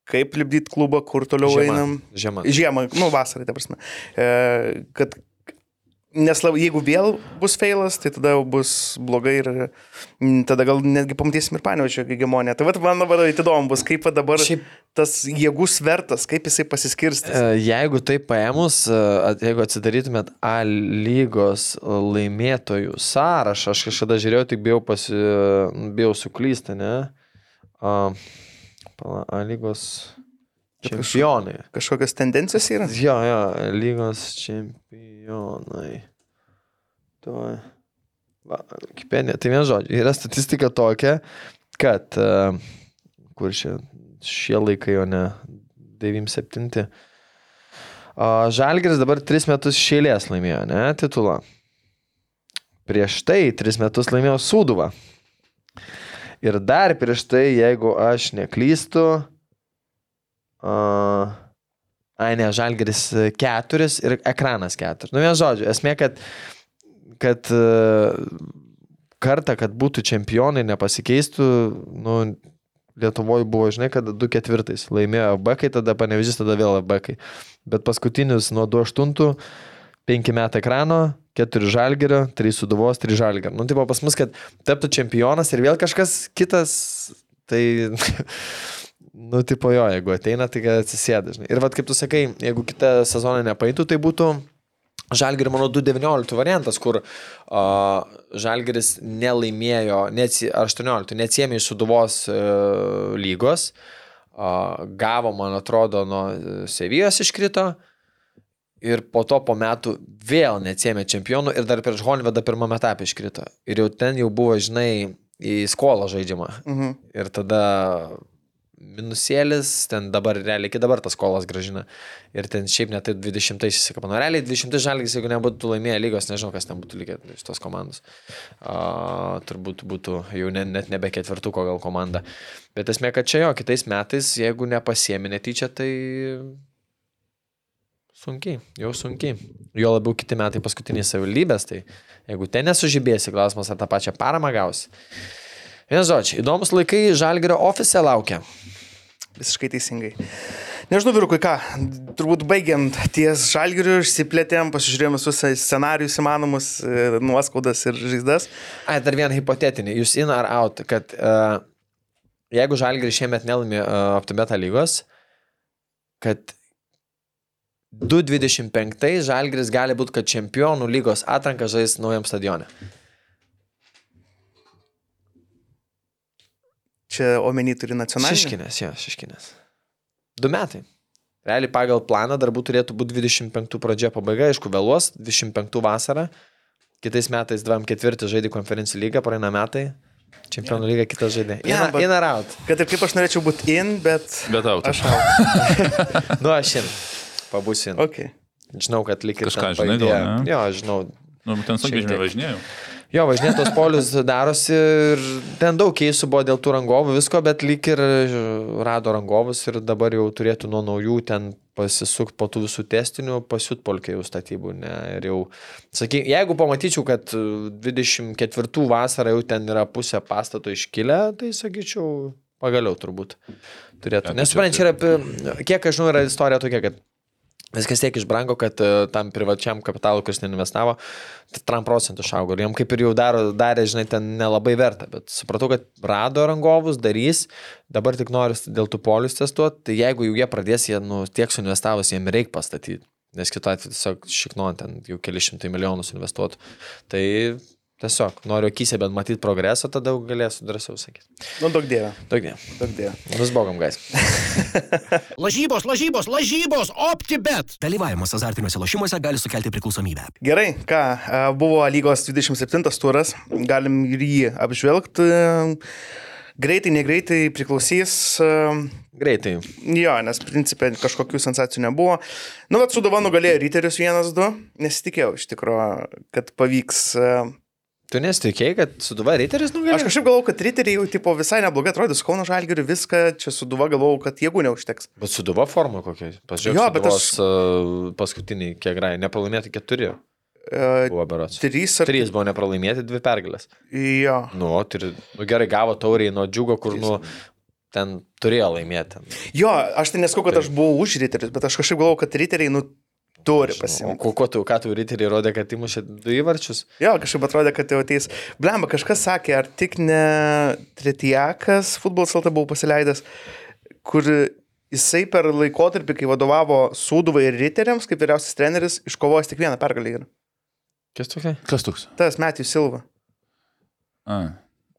kaip lipdyti klubą, kur toliau Žiema. einam. Žiema. Žiemą, nu, vasarai, ta prasme. E, kad, nes jeigu vėl bus feilas, tai tada jau bus blogai ir mm, tada gal netgi pamatysim ir panevičio hegemoniją. Tai vad man dabar įdomu bus, kaip dabar Šiaip- tas jėgų svertas, kaip jisai pasiskirstys. E, Jeigu taip paėmus, e, jeigu atsidarytumėt A lygos laimėtojų sąrašą, aš kažkada žiūrėjau, tik bijau, pasi, bijau suklysti, ne? A, A lygos čempionai. Kažkokios tendencijos yra? Jo, jo, lygos čempionai. Tuo. Va, Wikipedia. Tai vien žodžiu, yra statistika tokia, kad uh, kur šie, šie laikai, o ne 97. Uh, Žalgeris dabar 3 metus šėlės laimėjo, ne, titulą. Prieš tai 3 metus laimėjo Sūduvą. Ir dar prieš tai, jeigu aš neklystu, uh, Ai, ne, žalgeris e, keturis ir ekranas keturis. Nu, vien žodžiu, esmė, kad, kad e, kartą, kad būtų čempionai, nepasikeistų, nu, Lietuvoje buvo, žinai, kad 2-4 laimėjo B, kai tada panevežys, tada vėl B. kai. Bet paskutinius nuo 2-8, 5 metai ekrano, 4 žalgerio, 3 suduvos, 3 žalgerio. Nu, tipo pas mus, kad taptų čempionas ir vėl kažkas kitas, tai Nu, tipo jo, jeigu ateina, tai atsisėda, žinai. Ir vad, kaip tu sakai, jeigu kitą sezoną nepaeitų, tai būtų Žalgiris, mano 2-19 variantas, kur uh, Žalgiris nelaimėjo, neatsi, ar 18, neatsiemė iš Suduvos uh, lygos, uh, gavo, man atrodo, nuo Sevijos iškrito ir po to po metų vėl neatsiemė čempionų ir dar prieš Honvedą pirmame etape iškrito. Ir jau ten jau buvo, žinai, į skolą žaidžiama. Mhm. Ir tada minusėlis, ten dabar realiai iki dabar tas skolas gražina. Ir ten šiaip net 20-ais įsikapa. Nu, realiai 20 žalgis, jeigu nebūtų laimėję lygos, nežinau, kas ten būtų likę iš tos komandos. Uh, turbūt būtų jau ne, net nebe ketvirtuko gal komanda. Bet esmė, kad čia jo, kitais metais, jeigu nepasiemi netyčia, tai sunkiai, jau sunkiai. Jo labiau kiti metai paskutiniai savivaldybės, tai jeigu ten nesužibėsi, klausimas, ar tą pačią paramą gausi. Vienas žodžiu, įdomus laikai Žalgerio ofise laukia. Visiškai teisingai. Nežinau, vyrukai, ką, turbūt baigiant ties žalgiriu, išsiplėtėm, pasižiūrėjom visus scenarius įmanomus, e, nuoskaudas ir žaizdas. Ai, dar vieną hipotetinį, jūs in ar out, kad uh, jeigu Žalgeris šiemet nelaimė uh, optibeta lygos, kad 2.25 Žalgeris gali būti, kad čempionų lygos atranka žais naujam stadione. Čia omeny turi nacionalinį. Šiškinės, jo, šiškinės. Du metai. Realiai pagal planą darbų turėtų būti 25 pradžia pabaiga, aišku, vėluos, 25 vasarą. Kitais metais 24 žaidė konferencijų lygą, praeina metai. Čempionų lyga kitas žaidė. In, Yeah, in ar out? Kad ir kaip aš norėčiau būti in, bet... Bet out. Aš out. Nu, aš in. Pabūsiu in. Okay. Žinau, kad lik ir Kažką žinai gal, ne? Jo, aš žinau. Nu, ten tiek. važinėjau. Jo, važinėtos polius darosi ir ten daug keisų buvo dėl tų rangovų visko, bet lyg ir rado rangovus ir dabar jau turėtų nuo naujų ten pasisukti po tų visų testinių, pasiūt polkė jau statybų. Ne? Ir jau, sakyk, jeigu pamatyčiau, kad 24 vasarą jau ten yra pusė pastato iškilę, tai sakyčiau, pagaliau turbūt turėtų. Nes čia yra, kiek aš žinau, yra istorija tokia, kad Viskas tiek išbrango, kad e, tam privačiam kapitalui, kuris neinvestavo, 3 procentų išaugo. Ir jam kaip ir jau daro, darė, žinai, ten nelabai verta. Bet supratau, kad rado rangovus, darys, dabar tik nori dėl tų polius testuoti, tai jeigu jau jie pradės, jie, nu, tiek suinvestavus, jiem reikia pastatyti. Nes kitu atveju tiesiog šiknuojant ten jau keli šimtai milijonus investuotų. Tai tiesiog noriu akise bent matyti progresą, tada galėsiu drąsiau sakyti. Nu, daug dievė, Daugiau. daug dievė. Nusbogam, gais. Lažybos, lažybos, lažybos, OptiBet. Dalyvavimas azartiniuose lošimuose gali sukelti priklausomybę. Gerai, ką, e, buvo lygos 27 turas, galim ir jį apžvelgti. Greitai, negreitai priklausys. e, Greitai. Jo, nes principė kažkokių sensacijų nebuvo. Nu, bet Sudova nugalėjo Ryterius 1-2, nesitikėjau iš tikrųjų, kad pavyks. E, Tu nesitikėjai, kad Suduva Reiteris nugalėjo? Aš kažkaip galvojau, kad Riteriai jau tipo, visai neblogai atrodė, su Kauno Žalgiriu viską, čia Suduva galvojau, kad jėgų neužteks. Bet Suduva forma kokia? Jo, bet aš-. Uh, paskutiniai, kiek rai, nepralaimėti keturi E, buvo berots. Trys ar Trys buvo nepralaimėti, dvi pergalės. Jo. Nu, tai, nu gerai, gavo tauriai nuo džiugo, kur, nu, ten turėjo laimėti. Jo, aš tai neskau, kad aš buvau už Riterius, bet aš kažkaip galvojau, kad Riteriai, nu, turi O pasimti. ko, ko tu, ką tu Riteriai rodė, kad įmušė du įvarčius? Jo, kažkaip atrodė, kad jau ateis. Blemba, kažkas sakė, ar tik ne Tretiakas futbolas LT buvo pasileidęs, kur jisai per laikotarpį, kai vadovavo Sūduvai ir Riteriams, kaip vyriausias treneris, iškovojęs tik vieną pergalę. yra. Kas tokia? Kas toks? Tas Matijus Silva. A.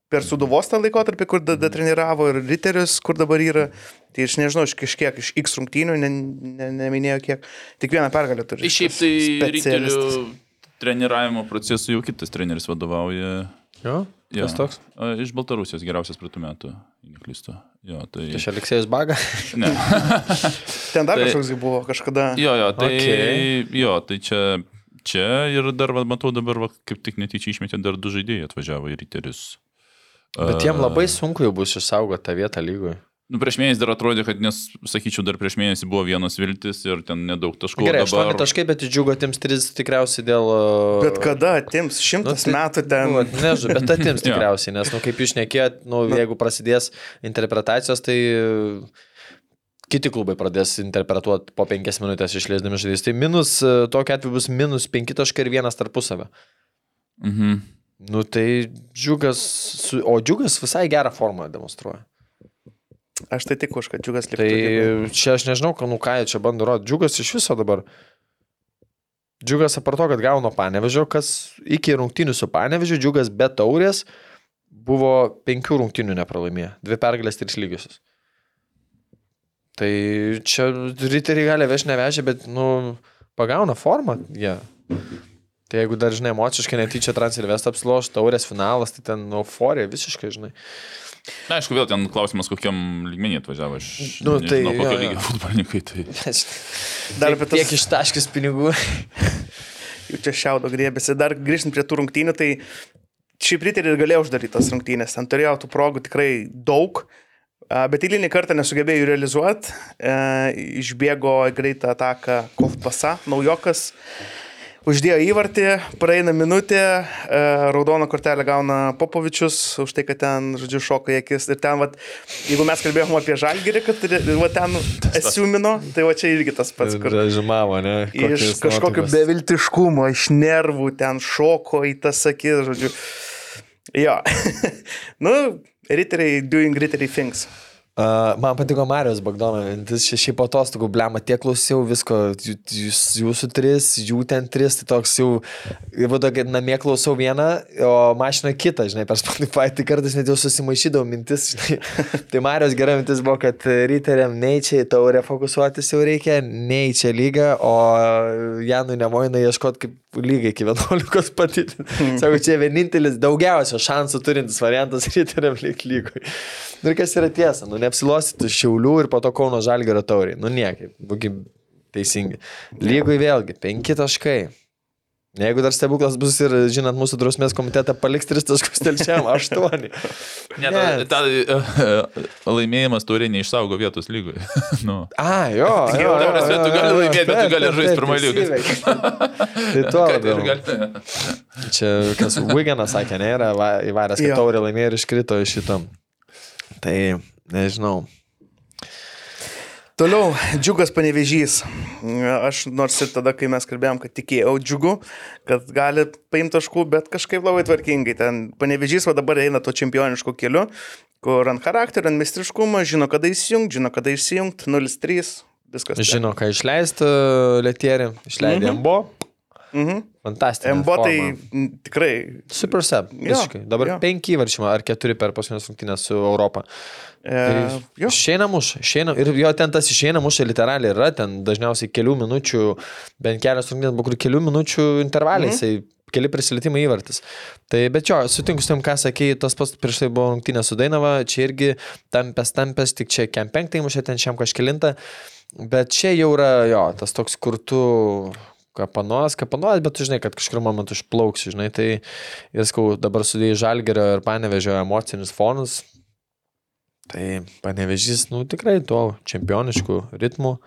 Per Sūduvos tą laikotarpį, kur tada treniravo ir Riterius, kur dabar yra. Tai aš nežinau, iš kažkiek, iš X rungtynių, ne, ne, neminėjau kiek. Tik vieną pergalę turi. Šiaip tai Specialistas. ryterių treniravimo procesui jau kitas treneris vadovauja. Jo? Jo. Kas toks? Iš Baltarusijos geriausias praeitų metų, neklystu. Jo, tai... Iš Aleksėjus Baga? Ne. Ten dar Tai- kažkoks buvo kažkada. Jo, jo, tai, okay. jo, tai čia, čia ir dar, va, matau, dabar va, kaip tik netyčia išmetė dar du žaidėjai atvažiavo į ryterius. Bet jiem labai sunku jau bus išsaugoti tą vietą lygui. Nu, prieš mėnesį dar atrodė, kad, nes, sakyčiau, dar prieš mėnesį buvo vienas viltis ir ten nedaug taškų. Gerai, o aštuoni taškai, bet džiugo atims tris tikriausiai dėl... Bet kada atims šimtas tai- metų ten. Nu, nežinau, bet atims tikriausiai, nes, nu, kaip jūs nekėjot, nu, jeigu prasidės interpretacijos, tai uh, kiti klubai pradės interpretuoti po penkias minutės išleisdami žaidėjus. Tai minus, uh, tokia atveju bus minus penki taškai ir vienas tarpusavę. Mhm. Nu, tai džiugas, su, o džiugas visai gerą formą demonstruoja. Aš tai tik už, kad džiugas liktų. Tai gyvu. čia aš nežinau, nu, ką jie čia bando rodyti. Džiugas iš viso dabar. Džiugas apart to, kad nuo panevežio, kas iki rungtynių su panevežiu, džiugas be taurės buvo penkių rungtynių nepralaimėję. Dvi pergalės, trys lygiosios. Tai čia riteriai gali vežti nevežę, bet, nu, pagauna formą jie. Tai jeigu dar, žinai, emociškai netyčia Transilvest apsiloš, taurės finalas, tai ten euforija visiškai, žinai. Na, aišku, vėl ten klausimas, kokiam lygmenį atvažiavo iš... Nu, tai nežinau, kokio jo, lygio futbolininkai. Tai... Dar apie tas- tiek ištaškis pinigų. Jau čia šiaudo grėbėsi. Dar grįžtant prie tų rungtynių, tai šiaip Riteriai ir galėjo uždaryti tas rungtynės. Ten turėjo tų progų tikrai daug, a, bet eilinį kartą nesugebėjo jų realizuoti. E, išbėgo greitą ataką Kovpasa, naujokas. Uždėjo įvartį, praeina minutė, e, raudoną kortelę gauna Popovičius už tai, kad ten, žodžiu, šoka į akis. Ir ten, vat, jeigu mes kalbėjome apie žalgerį, kad va, ten esiumino, tai va čia irgi tas pats, kur Žymavo, ne? iš kažkokio beviltiškumo, iš nervų ten šoko į tas akis, žodžiu. Jo. nu, riteriai doing riteriai things. Uh, man patiko Marijos Bagdono čia šiaip atostogų, blema, tiek klausiau visko, jūs, jūsų tris, jų ten tris, tai toks jau, vadu, kad namie klausau vieną, o mašina kitą, žinai, per Spotify, tai kartais net jau susimaišydavau mintis, žinai. tai Marijos gera mintis buvo, kad ryteriam nei čia į taurę fokusuotis jau reikia, nei čia lygą, o Janui nemoina ieškoti kaip lygai iki 11 patyti. Sako, čia vienintelis daugiausia šansų turintis variantas ryteriam likti lygui. Nu ir kas yra tiesa, nu neapsilosyti Šiaulių ir po to Kauno Žalgėrio tauriai. Nu niekaip, būkim teisingi. Lygui vėlgi, penki taškai. Jeigu dar stebuklas bus ir, žinant, mūsų drausmės komitetą paliks 3 taškus telšiam, 8. Ne, ta, ta, uh, laimėjimas turi neišsaugo vietos lygui. nu. A, jo. Jo, jo, ta jo, prasme, tu jo, gali jo, laimėt, bet tu gali taip, žaist taip, pirmoj lygoj. įsiveikti. Tai tuo labiau. gali- Čia, kas Wiganas sakė, ne, va- įvaręs, kad Jo. taurė laimėjo ir iškrito iš šito. Tai, nežinau. Toliau, džiugas panevežys. Aš nors ir tada, kai mes kalbėjom, kad tikėjau džiugu, kad gali paimti taškų, bet kažkaip labai tvarkingai. Ten panevežys va dabar eina to čempioniško keliu, kur ant charakterio, ant mistriškumo, žino, kada įsijungti, žino, kada išsijungti, 0-3, viskas. Žino, ką išleisti Letierį, išleidė Mhm. Mbo. Mhm. Fantastika. MBO tai m, tikrai. Super sep, Jo, visiškai. Dabar jo. penki įvarčiai ar keturi per paskutinės rungtynės su Europą. E, Tai. Išeina muš, išeina, ir jo ten tas išeina muš literaliai yra, ten dažniausiai kelių minučių, bent kelios rungtynės, buvo kur kelių minučių intervaliai, Mhm. mm. keli prisilietimai įvartis. Tai bet jo, sutinku su tam, ką sakėjai, tas pats prieš tai buvo rungtynė su Dainava, čia irgi tampės, tampės, tik čia kem penktai mušė, ten šiam kažkelintą, bet čia jau yra jo, tas toks, kur tu kapanuos, kapanuos, bet tu žinai, kad kažkur momentu išplauks, žinai, tai ir skau, dabar sudėjai žalgerio ir panevežio emocinius fonus, Tai panevežys, nu tikrai tuo čempionišku ritmu,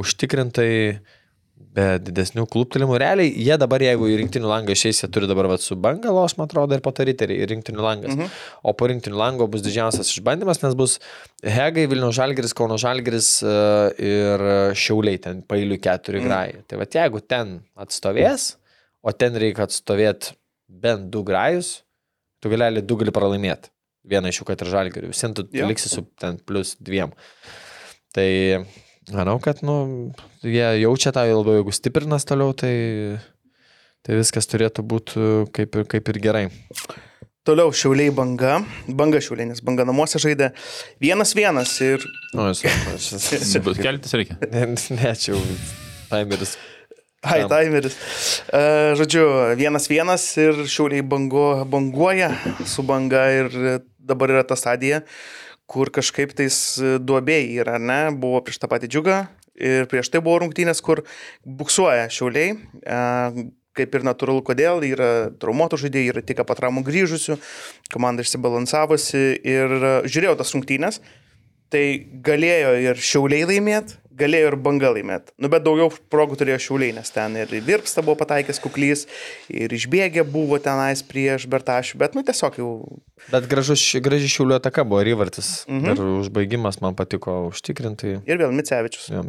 užtikrintai, be didesnių kluptelimų. Realiai, jie dabar, jeigu į rinktinių langą išeis, jie turi dabar vat, su Bangalos, man atrodo, ir riteriai, ir rinktinių langas. Mhm. O po rinktinių lango bus didžiausias išbandymas, nes bus Hegai, Vilnių Žalgeris, Kauno Žalgeris e, ir Šiauliai, ten pailių keturi Mhm. grajai. Tai va, jeigu ten atstovės, o ten reikia atstovėti bent du grajus, tu gali du gali pralaimėti. Vieną iš jų, kad ir žalgeriu. Visiems tu ja. liksi su ten plus dviem. Tai manau, kad, nu, jie jaučia tą labiau, jeigu stiprinas toliau, tai, tai viskas turėtų būti kaip, ir- kaip ir gerai. Toliau šiauliai banga. Banga šiauliai, nes banga namuose žaidė vienas vienas ir Nu, esu, aš Keltis reikia. ne, ne, čia jau timeris. Ai, Tam. timeris. Uh, žodžiu, vienas vienas ir šiauliai bango, banguoja su banga ir dabar yra ta stadija, kur kažkaip tais duobėjai yra, ne? Buvo prieš tą patį džiugą ir prieš tai buvo rungtynės, kur buksuoja šiauliai. Uh, kaip ir natūralu, kodėl yra traumuotų žaidėjų, yra tik po traumų grįžusių, komanda išsibalansavosi ir e, žiūrėjau tas rungtynės. Tai galėjo ir šiauliai laimėti, galėjo ir banga laimėti. Nu, bet daugiau progų turėjo šiauliai, nes ten ir Virpsta buvo pataikęs kuklys, ir išbėgė buvo tenais prieš Bertašių, bet, nu, tiesiog jau... Bet gražus, graži šiulio ataka buvo ryvartis. Mhm. Mhm. Ir užbaigimas man patiko užtikrintai. Ir vėl Micevičius. Jo,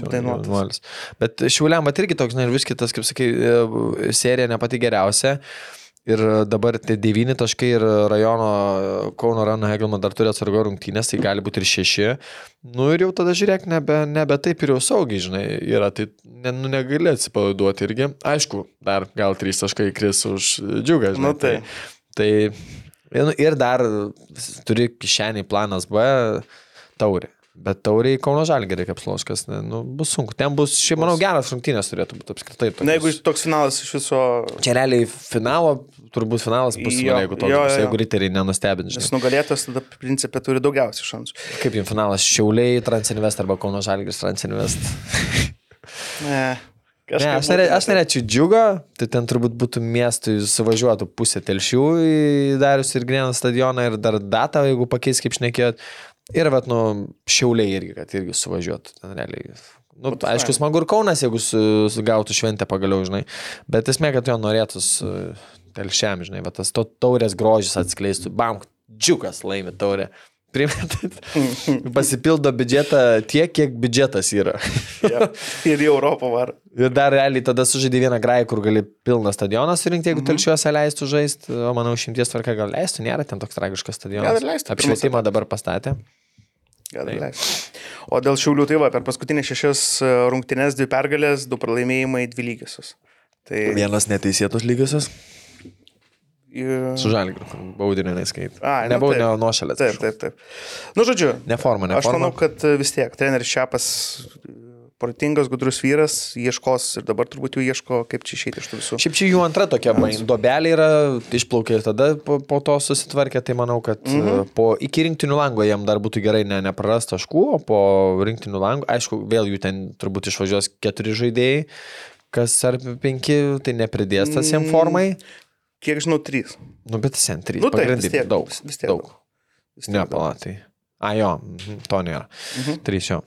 apdainuotas. Bet šiuliam, bet irgi toks, na ir vis kitas, kaip sakai, e, serija ne pati geriausia. Ir dabar tie devyni taškai ir rajono Kauno Rano Hegelman dar turi atsargo rungtynės, tai gali būti ir šeši. Nu ir jau tada žiūrėk, nebe, nebe taip ir jau saugiai, žinai, yra, tai ne, nu, negali atsipalaiduoti irgi. Aišku, dar gal trys taškai kris už džiugą, žinai. Nu, tai. tai, tai ir dar turi kišenį planas B taurė. Bet tauriai Kauno sloškas, ne, nu, bus sunku. Ten bus, šiaip manau, geras rungtynės turėtų būti apskritai. Na, jeigu toks finalas iš viso... Čia realiai finalo, turbūt finalas bus, Jo, jeigu toks jo, bus, jo, jeigu riteriai nenustebins. Nes nugalėtas tada principė turi daugiausiai šansų. Kaip jums finalas Šiauliai, Transinvest arba Kauno Žalgiris Transinvest? Ne. Ne, kažkaip aš, norė, būtų aš norėčiau džiugą, tai ten turbūt būtų miestui suvažiuotų pusė telšių į Darius ir Grėnų stadioną ir dar datą, jeigu pakeis, kaip šnekėjot. Ir, vat, nu, šiauliai irgi, kad irgi suvažiuotų. Ten realiai. Nu, Būtų aišku, smagu ir Kaunas, jeigu su, sugautų šventę pagaliau, žinai. Bet esmė, kad jo norėtus telšiam, žinai, bet tas to taurės grožis atskleistų. Bam, džiugas laimi taurę. Primetat. Pasipildo biudžetą tiek, kiek biudžetas yra. Ja. Ir į Europą var. Ir dar realiai tada sužaidė vieną grają, kur gali pilną stadioną surinkti, jeigu mm -hmm. telšiuose leistų žaisti, o manau, šimties tvarka gal leistų, nėra ten toks tragiškas stadionas. Gal leistų, Apšvietimą dabar pastatė. Gal Taip. leis. O dėl šiaulių tai va, per paskutinės šešias e, rungtynes dvi pergalės, du pralaimėjimai, dvi lygiosios. Tai... Vienas neteisėtos lygiosios. Su žalgiu, baudinė neskaita. Ai, nu Nebaudinė, taip. nuošalė. Taip, taip, taip. Nu, žodžiu, Ne forma, ne aš manau, kad e, vis tiek treneris Šiapas e, protingas, gudrus vyras, ieškos ir dabar turbūt jau ieško, kaip čia išeiti iš tų visų. Šiaip čia jų antra tokia duobelė yra, išplaukė ir tada po, po to susitvarkė, tai manau, kad mm. -hmm. po, iki rinktinių lango jam dar būtų gerai ne, neprarast taškų, o po rinktinių lango, aišku, vėl jų ten turbūt išvažiuos keturi žaidėjai, kas ar penki, tai nepridės tas jam formai. Kiek žinau, trys. Nu, bet ant trys. Nu, taip, vis tiek, daug. vis- tiek daug. daug. Vis tiek Ne, palatai. A, jo, mhm, to nėra. Mhm. Trys jo.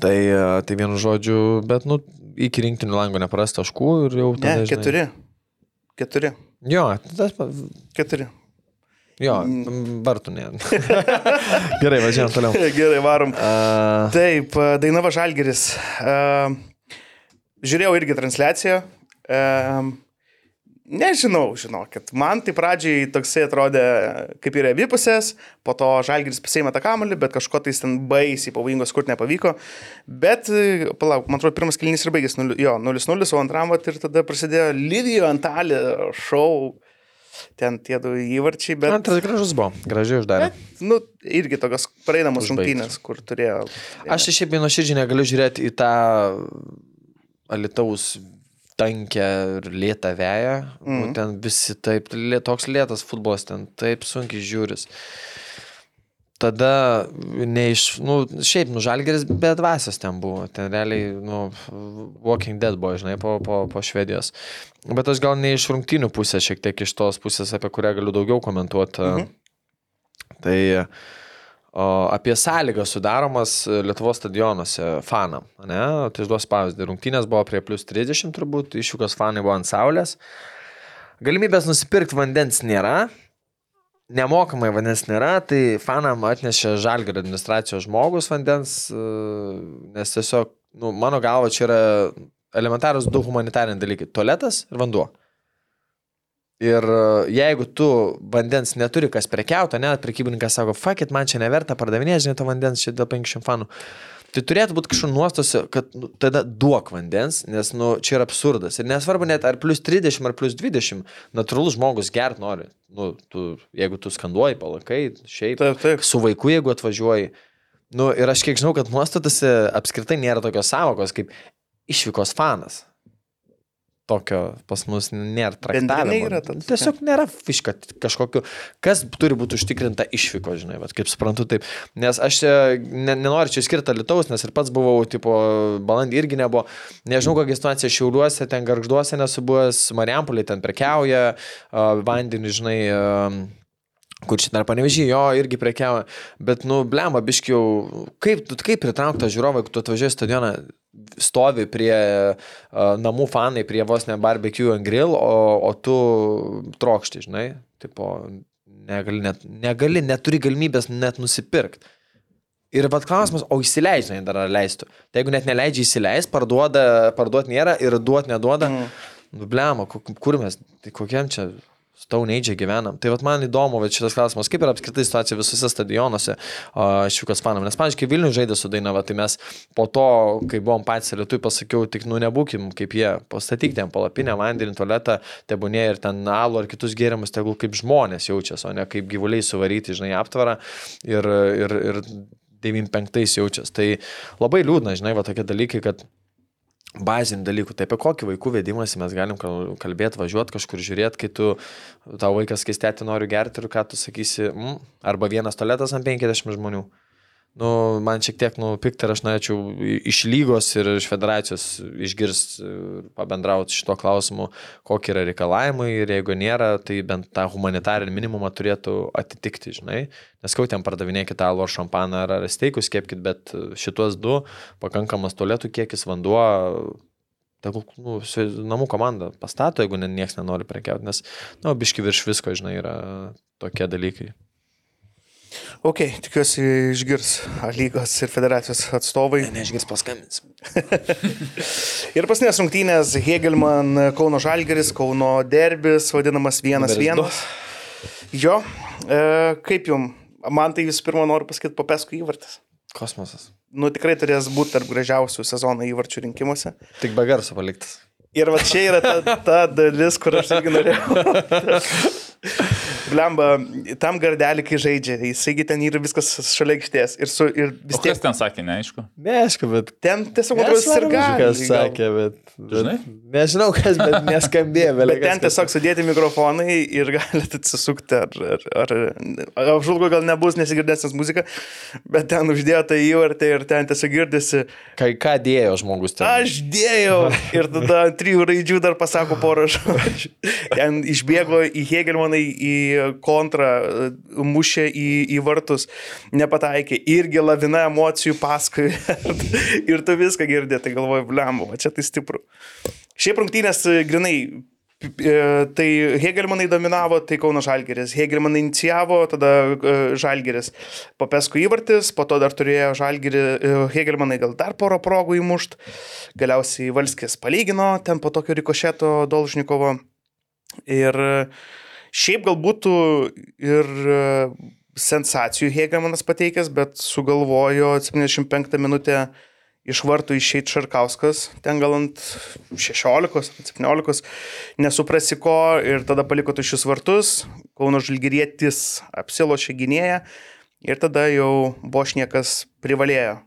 Tai, e, tai vienu žodžiu, bet, nu, iki rinktinių lango nepraras taškų ir jau Ne, tada. žinai- keturi. Keturi. Jo, tas, Keturi. jo, Mm. bartų ne. Gerai, važiuojam toliau. Gerai, varom. Uh, Taip, e, Dainava Žalgeris. E, Žiūrėjau irgi transliaciją. E, Nežinau, žinokit. Man tai pradžiai toksai atrodė kaip ir abipusės, po to Žalgiris pasėmė tą kamuolį, bet kažko tai ten baisiai pavojingos kur nepavyko. Bet, palauk, man atrodo, pirmas kilnys ir baigėsi, nul- jo, 0-0, o antram vat ir tada prasidėjo Livijo Antalė šou. Ten tie du įvarčiai, bet... antras gražus buvo, gražiai uždarė. Bet, nu, irgi tokios praeinamos rungtynės, kur turėjo. Aš šiaip nuoširdžiai negaliu žiūrėti į tą Alitaus tankę ir lėtą veją. Mm. Mhm. ten visi taip, lė- toks lėtas futbolas ten taip sunkiai žiūris. Tada neiš, nu, šiaip, nu, žalgeris be dvasios ten buvo. Ten realiai, nu, Walking Dead buvo, žinai, po, po, po Švedijos. Bet aš gal ne iš rungtynių pusės, šiek tiek iš tos pusės, apie kurią galiu daugiau komentuoti. Mhm. Tai o, apie sąlygas sudaromas Lietuvos stadionuose fanam. Ne? Tai išduos pavyzdį. Rungtynės buvo prie plus 30 turbūt, iššūkos fanai buvo ant saulės. Galimybės nusipirkti vandens nėra. Nemokamai vandens nėra, tai fanam atnešė žalgio administracijos žmogus vandens, e, nes tiesiog, nu, mano galva, čia yra elementarus du humanitariniai dalykai - tualetas ir vanduo. Ir e, jeigu tu vandens neturi kas prekiauti, ne, prekybininkas sako, fakit, man čia neverta pardavinėti, žinai, to vandens čia dėl 500 fanų. Tai turėtų būti kažkur nuostose, kad nu, tada duok vandens, nes nu, čia yra absurdas. Ir nesvarbu net ar plus 30 ar plus 20, natūralus žmogus gert nori. Nu, tu, jeigu tu skanduoji, palakai, šiaip Taip, taip. su vaiku, jeigu atvažiuoji. Nu, ir aš kiek žinau, kad nuostatose apskritai nėra tokios savokos kaip išvykos fanas. Tokio pas mus nėra traktavimo. yra ta- Tiesiog nėra fiška kažkokiu, kas turi būti užtikrinta išvyko, žinai, vat, kaip suprantu taip. Nes aš e, ne, nenoriu čia skirti Lietuvos, nes ir pats buvau, tipo, balandį irgi nebuvo. Nežinau, kokia situacija šiauliuose, ten garžduose nesu buvęs, Mariampolė ten prekiauja, a, vandenį, žinai, a, kur čia dar panevežį, jo, irgi prekiavo, bet, nu, blemba, biškiau, kaip, kaip pritraukta žiūrovai, jeigu tu atvažiuoji stadioną, stovi prie namų fanai, prie vos ne barbecue and grill, o, o tu trokšti, žinai, tipo, negali, net, negali, neturi galimybės net nusipirkti. Ir vad klausimas, o įsileidžia, dar ar leistų. Tai jeigu net neleidžia įsileis, parduoda, parduot nėra ir duot neduoda, mm. nu, blema, kur mes, tai kokiam čia Stone Age gyvenam. Tai vat man įdomu, bet šitas klausimas, kaip yra apskritai situacija visose stadionuose šiukas fanam. Nes, pavyzdžiui, kai Vilnius žaidė su Dainava, tai mes po to, kai buvom patys lietui, pasakiau, tik nu nebūkim kaip jie, pastatyk ten palapinę, vandenį, tualetą, tebūnė ir ten alų ar kitus gėrimus, tegul kaip žmonės jaučiasi, o ne kaip gyvuliai suvaryti, žinai, aptvarą ir, ir, ir 95 jaučiasi. Tai labai liūdna, žinai, va tokie dalykai, kad bazinių dalykų. Tai apie kokį vaikų vedimąsi mes galim kal- kalbėti, važiuoti kažkur žiūrėti, kai tu, tau vaikas keistėti nori gerti ir ką tu sakysi, mm, arba vienas tualetas ant 50 žmonių. Nu, man šiek tiek, nu, pikta ir aš norėčiau iš lygos ir iš federacijos išgirsti ir pabendrauti šito klausimu, kokie yra reikalavimai ir jeigu nėra, tai bent tą humanitarinį minimumą turėtų atitikti, žinai. Nes kau ten pardavinėkite alų ar šampaną ar, steikus, kepkite, bet šitos du pakankamas tualetų kiekis vanduo. Tegul, nu, namų komanda pastato, jeigu nieks nenori prekiauti, nes, na, nu, biški virš visko, žinai, yra tokie dalykai. Ok, tikiuosi išgirs A lygos ir federacijos atstovai. Neišgirs paskambins. Ir pasinės rungtynės Hegelman, Kauno Žalgeris, Kauno Derbis, vadinamas vienas Numeris vienas. Jo, e, kaip jum? Man tai visų pirma noriu pasakyti papeskų įvartis. Kosmosas. Nu tikrai turės būti tarp gražiausių sezono įvarčių rinkimuose. Tik be garso paliktas. Ir va čia yra ta, ta dalis, kur aš irgi norėjau. Blemba, tam gardelį, kai žaidžia, jisaigi ten yra viskas šalia aikštės. Ir, su, ir O vis kas tiek ten sakė, neaišku. Neaišku, bet... ten tiesiog atrodo ir gali. Kas sakė, bet... Žinai? Nežinau, kas, bet neskambėjo, Bet bet ten tiesiog sudėti mikrofonai ir galite atsisukti, ar, ar, ar apžulgo gal nebus nesigirdėsnis muzika, bet ten uždėjo tai įvartį ir ten tiesiog girdisi. Kai ką dėjo žmogus ten? Aš dėjau ir tada trijų raidžių dar pasako porą žodžių. Ten išbėgo į Hegelmaną į kontrą, mušė į, į vartus, nepataikė, irgi lavina emocijų paskui ir tu viską girdė, tai galvoju, blembu, va čia tai stipru. Šiaip rungtynės e, grinai. e, Tai Hegelmanai dominavo, tai Kauno Žalgeris. Hegelmanai inicijavo, tada e, Žalgeris. Po Pesku įvartis, po to dar turėjo Žalgerį, e, Hegelmanai gal dar porą progų įmušt. Galiausiai Valskis palygino ten po tokio rikošeto Dolžnikovo. Ir e, šiaip gal būtų ir e, sensacijų Hegelmanas pateikęs, bet sugalvojo 75 minutę iš vartų išeiti Šarkauskas, ten gal ant 16, 17, nesuprasi ko ir tada paliko tušius vartus, Kauno Žalgirietis apsilošė gynėją ir tada jau Bošniekas privalėjo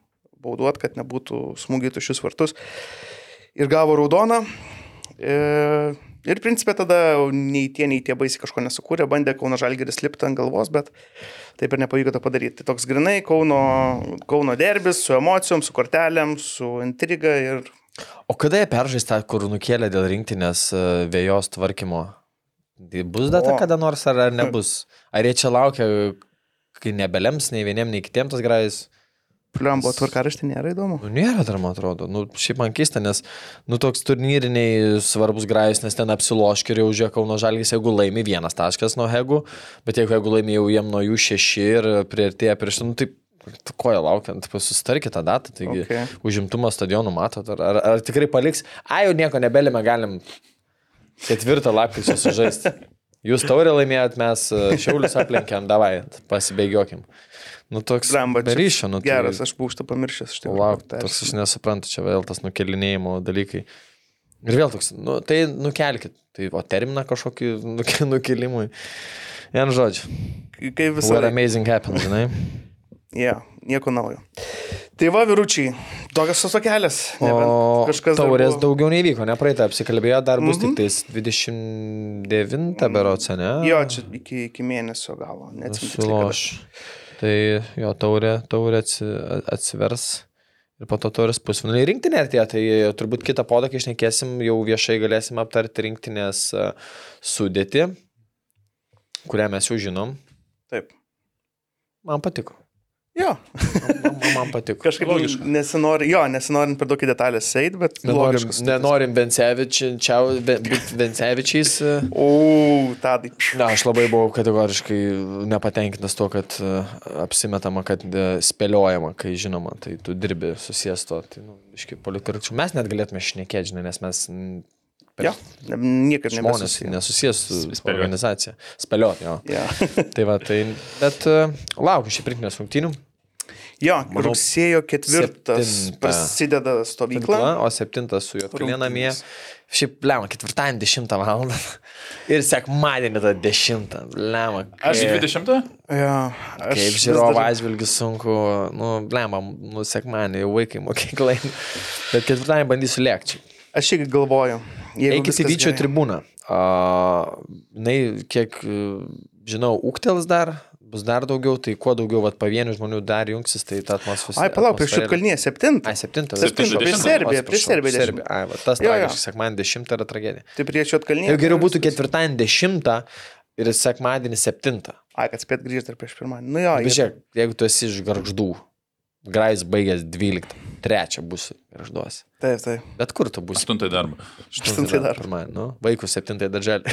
bauduot, kad nebūtų smūgiai tušius vartus ir gavo raudoną. E, Ir principė tada nei tie, nei tie baisiai kažko nesukūrė, bandė Kauno Žalgeris lipti ant galvos, bet taip ir nepavyko to padaryti. Tai toks grinai Kauno, Kauno derbis su emocijom, su kortelėm, su intriga ir O kada jie peržais tą, kur nukėlė dėl rinktinės e, vėjos tvarkymo? Tai bus data O. kada nors ar, ar nebus? Ar jie čia laukia, kai nebelems nei vieniem, nei kitiem tas grajus? Pliam buvo tvarkaraštė, nėra įdomu. Nu, nėra dar, man atrodo. Nu, šiaip man keista, nes, nu, toks turnyriniai svarbus grajus, nes ten apsiloškia ir jau žiūrėk, Kauno Žalgis, jeigu laimi vienas taškas nuo Hegų, bet jeigu, jeigu laimi jau jiem nuo jų šeši ir prieartėja prieš, nu, tai ko jie laukia, tai susitarkite tą datą, taigi Okay. užimtumo stadionų matot, ar, ar, ar tikrai paliks, a, jau nieko nebelime, galim ketvirtą lapkričio sužaisti. Jūs taurę laimėjot, mes e, šiaulius aplenkėm, davai, pasibėgiokim. Nu, toks Blemba, čia beryšio, nu, tai- Geras, aš buvau šitą pamiršęs. Štai, Lauk, toks aš nesuprantu, čia vėl tas nukelinėjimo dalykai. Ir vėl toks, nu, tai nukelkit. Tai o terminą kažkokį nuke- nukelimui. Vien žodžiu. Kaip visą What amazing happened, žinai. Yeah, nieko naujo. Tai va, vyručiai, tokias susokelės. Kažkas taurės buvo. daugiau neįvyko, ne praeitą apsikalbėjo, dar bus Mhm. tik tais 29 berots, ne? Jo, čia iki, iki mėnesio galo. Suloš. Tai jo taurė, taurė atsi, atsivers. Ir po to taurės pusfinaliai rinktinė artėja, tai turbūt kitą podą, kai išnekėsim, jau viešai galėsim aptarti rinktinės a, sudėtį, kurią mes jau žinom. Taip. Man patiko. Jo, Man, man, patiko. kažkaip Logiška. nesinori, jo, nesinori per daug į detalės eiti, bet Nenorim, logiškas nenorim a, O, tadai. Na, aš labai buvau kategoriškai nepatenkintas tuo, kad e, apsimetama, kad e, spėliojama, kai žinoma, tai tu dirbi susijęs to. Tai, nu, iški, politkarčių mes net galėtume šnekėti, žinai, nes mes per Jo, niekas žmonės nebesusiję. nesusijęs su Spėliot. organizacija. Spėliot, jo. Jo. tai va, tai, bet e, laukiu šį rinkinės rungtynių. jo, Manau, rugsėjo ketvirtas septintą. prasideda stovykla. O septintas su juo Rungtynės. namie. Šiaip, lemą, ketvirtadienį 10 val. Ir sekmadienį tą 10. Lemą. Aš 20? Jo, aš Kaip vis žiūrovo dar- atžvilgiu sunku, nu, blemba, nu, sekmanį jau vaikai mokyklai. Bet ketvirtadienį bandysiu lėkti. Aš irgi galvoju. jeigu Eikit į gerai. tribūną. Uh, na, kiek e, žinau, ūktels dar, bus dar daugiau, tai kuo daugiau vat, pavienių žmonių dar jungsis, tai ta atmosfera. Ai, palauk, prieš Šitkalnyje septintą. Ai, septintą. Septintą, atsiprašau. prieš Atsiprašau, Serbiją, prieš Serbiją Serbija. Ai, va, tas tragiškas, sekmanį dešimtą yra tragedija. Tai prieš Šitkalnyje. Jau geriau būtų ketvirtadienį dešimtą ir sekmadienį septintą. Ai, kad spėt grįžti dar prieš pirmąjį. Nu jo, Bet jie- žiūrėk, jeigu tu esi iš garždų, Grais baigęs 12, trečią būsi garžduos. Taip, taip. Bet kur tu būsi? Aštuntai darbą. Aštuntai dar. Pirmąjį, nu, vaikų septintai darželį.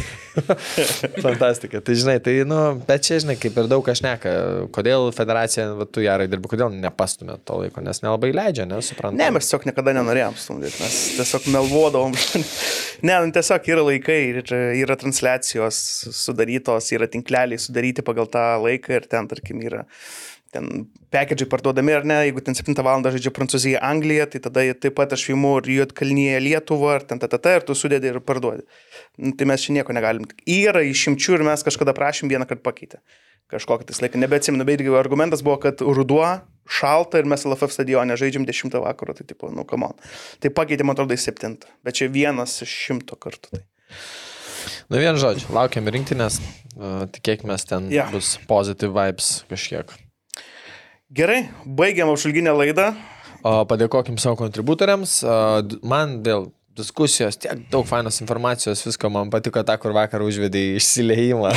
Fantastika. Tai žinai, tai, nu, bet čia, žinai, kaip ir daug kas neka, kodėl federacija, va, tu gerai dirbi, kodėl nepastumė to laiko, nes nelabai leidžia, nesuprantu. Ne, mes tiesiog niekada nenorėjom stumdyti, mes tiesiog melvodavom. ne, nu, tiesiog yra laikai ir yra transliacijos sudarytos, yra tinkleliai sudaryti pagal tą laiką ir ten, tarkim, yra ten pakedžiai parduodami ar ne, jeigu ten 7 val. žaidžia Prancūzija, Anglija, tai tada taip pat aš imu ir Juotkalnyje Lietuvą, ar ten tatata, ir tu sudėdi ir parduodi. Nu, tai mes čia nieko negalim. Yra išimčių ir mes kažkada prašym vieną kartą pakeitę. Kažkokį tai laiką, nebeatsimenu, bet irgi argumentas buvo, kad ruduo šalta ir mes LFF stadione žaidžiam 10 vakaro, tai tipo, nu, come on. Tai pakeitė, man atrodo, į 7, bet čia vienas iš šimto kartų. Tai. Nu vien žodžiu, laukiam rinktinės, tikėkime, ten yeah. bus positive vibes kažkiek. Gerai, baigiam apžulginę laidą. Padėkokim savo kontributoriams. Man dėl diskusijos tiek daug fainos informacijos, visko man patiko tą, kur vakar užvedė į išsileimą.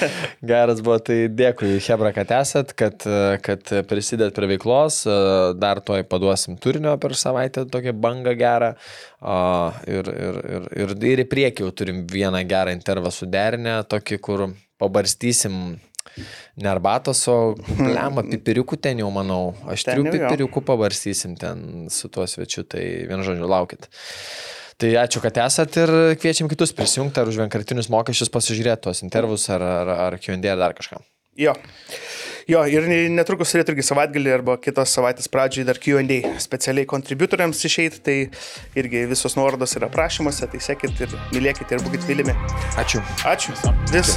Geras buvo, tai dėkui, Hebra, kad esat, kad, kad prisidėt prie veiklos. Dar toj paduosim turinio per savaitę, tokią bangą gerą. Ir, ir, ir, ir, ir į priekį jau turim vieną gerą intervą suderinę, tokį, kur pabarstysim Ne arbatos, o lemą pipiriukų ten jau manau. Aš jo. pipiriukų pavarstysim ten su tuo svečiu, tai vienu žodžiu laukit. Tai ačiū, kad esat ir kviečiam kitus prisijungti ar už vienkartinius mokesčius pasižiūrėti tuos intervus ar, ar, ar Q&A ar dar kažką. Jo. Jo, ir netrukus turėtų irgi savaitgalį arba kitos savaitės pradžiai dar Q&A specialiai kontributoriams išeiti, tai irgi visos nuorodos yra prašymuose, tai sekit ir mylėkite ir būkite mylimi. Ačiū. Ačiū. Vis.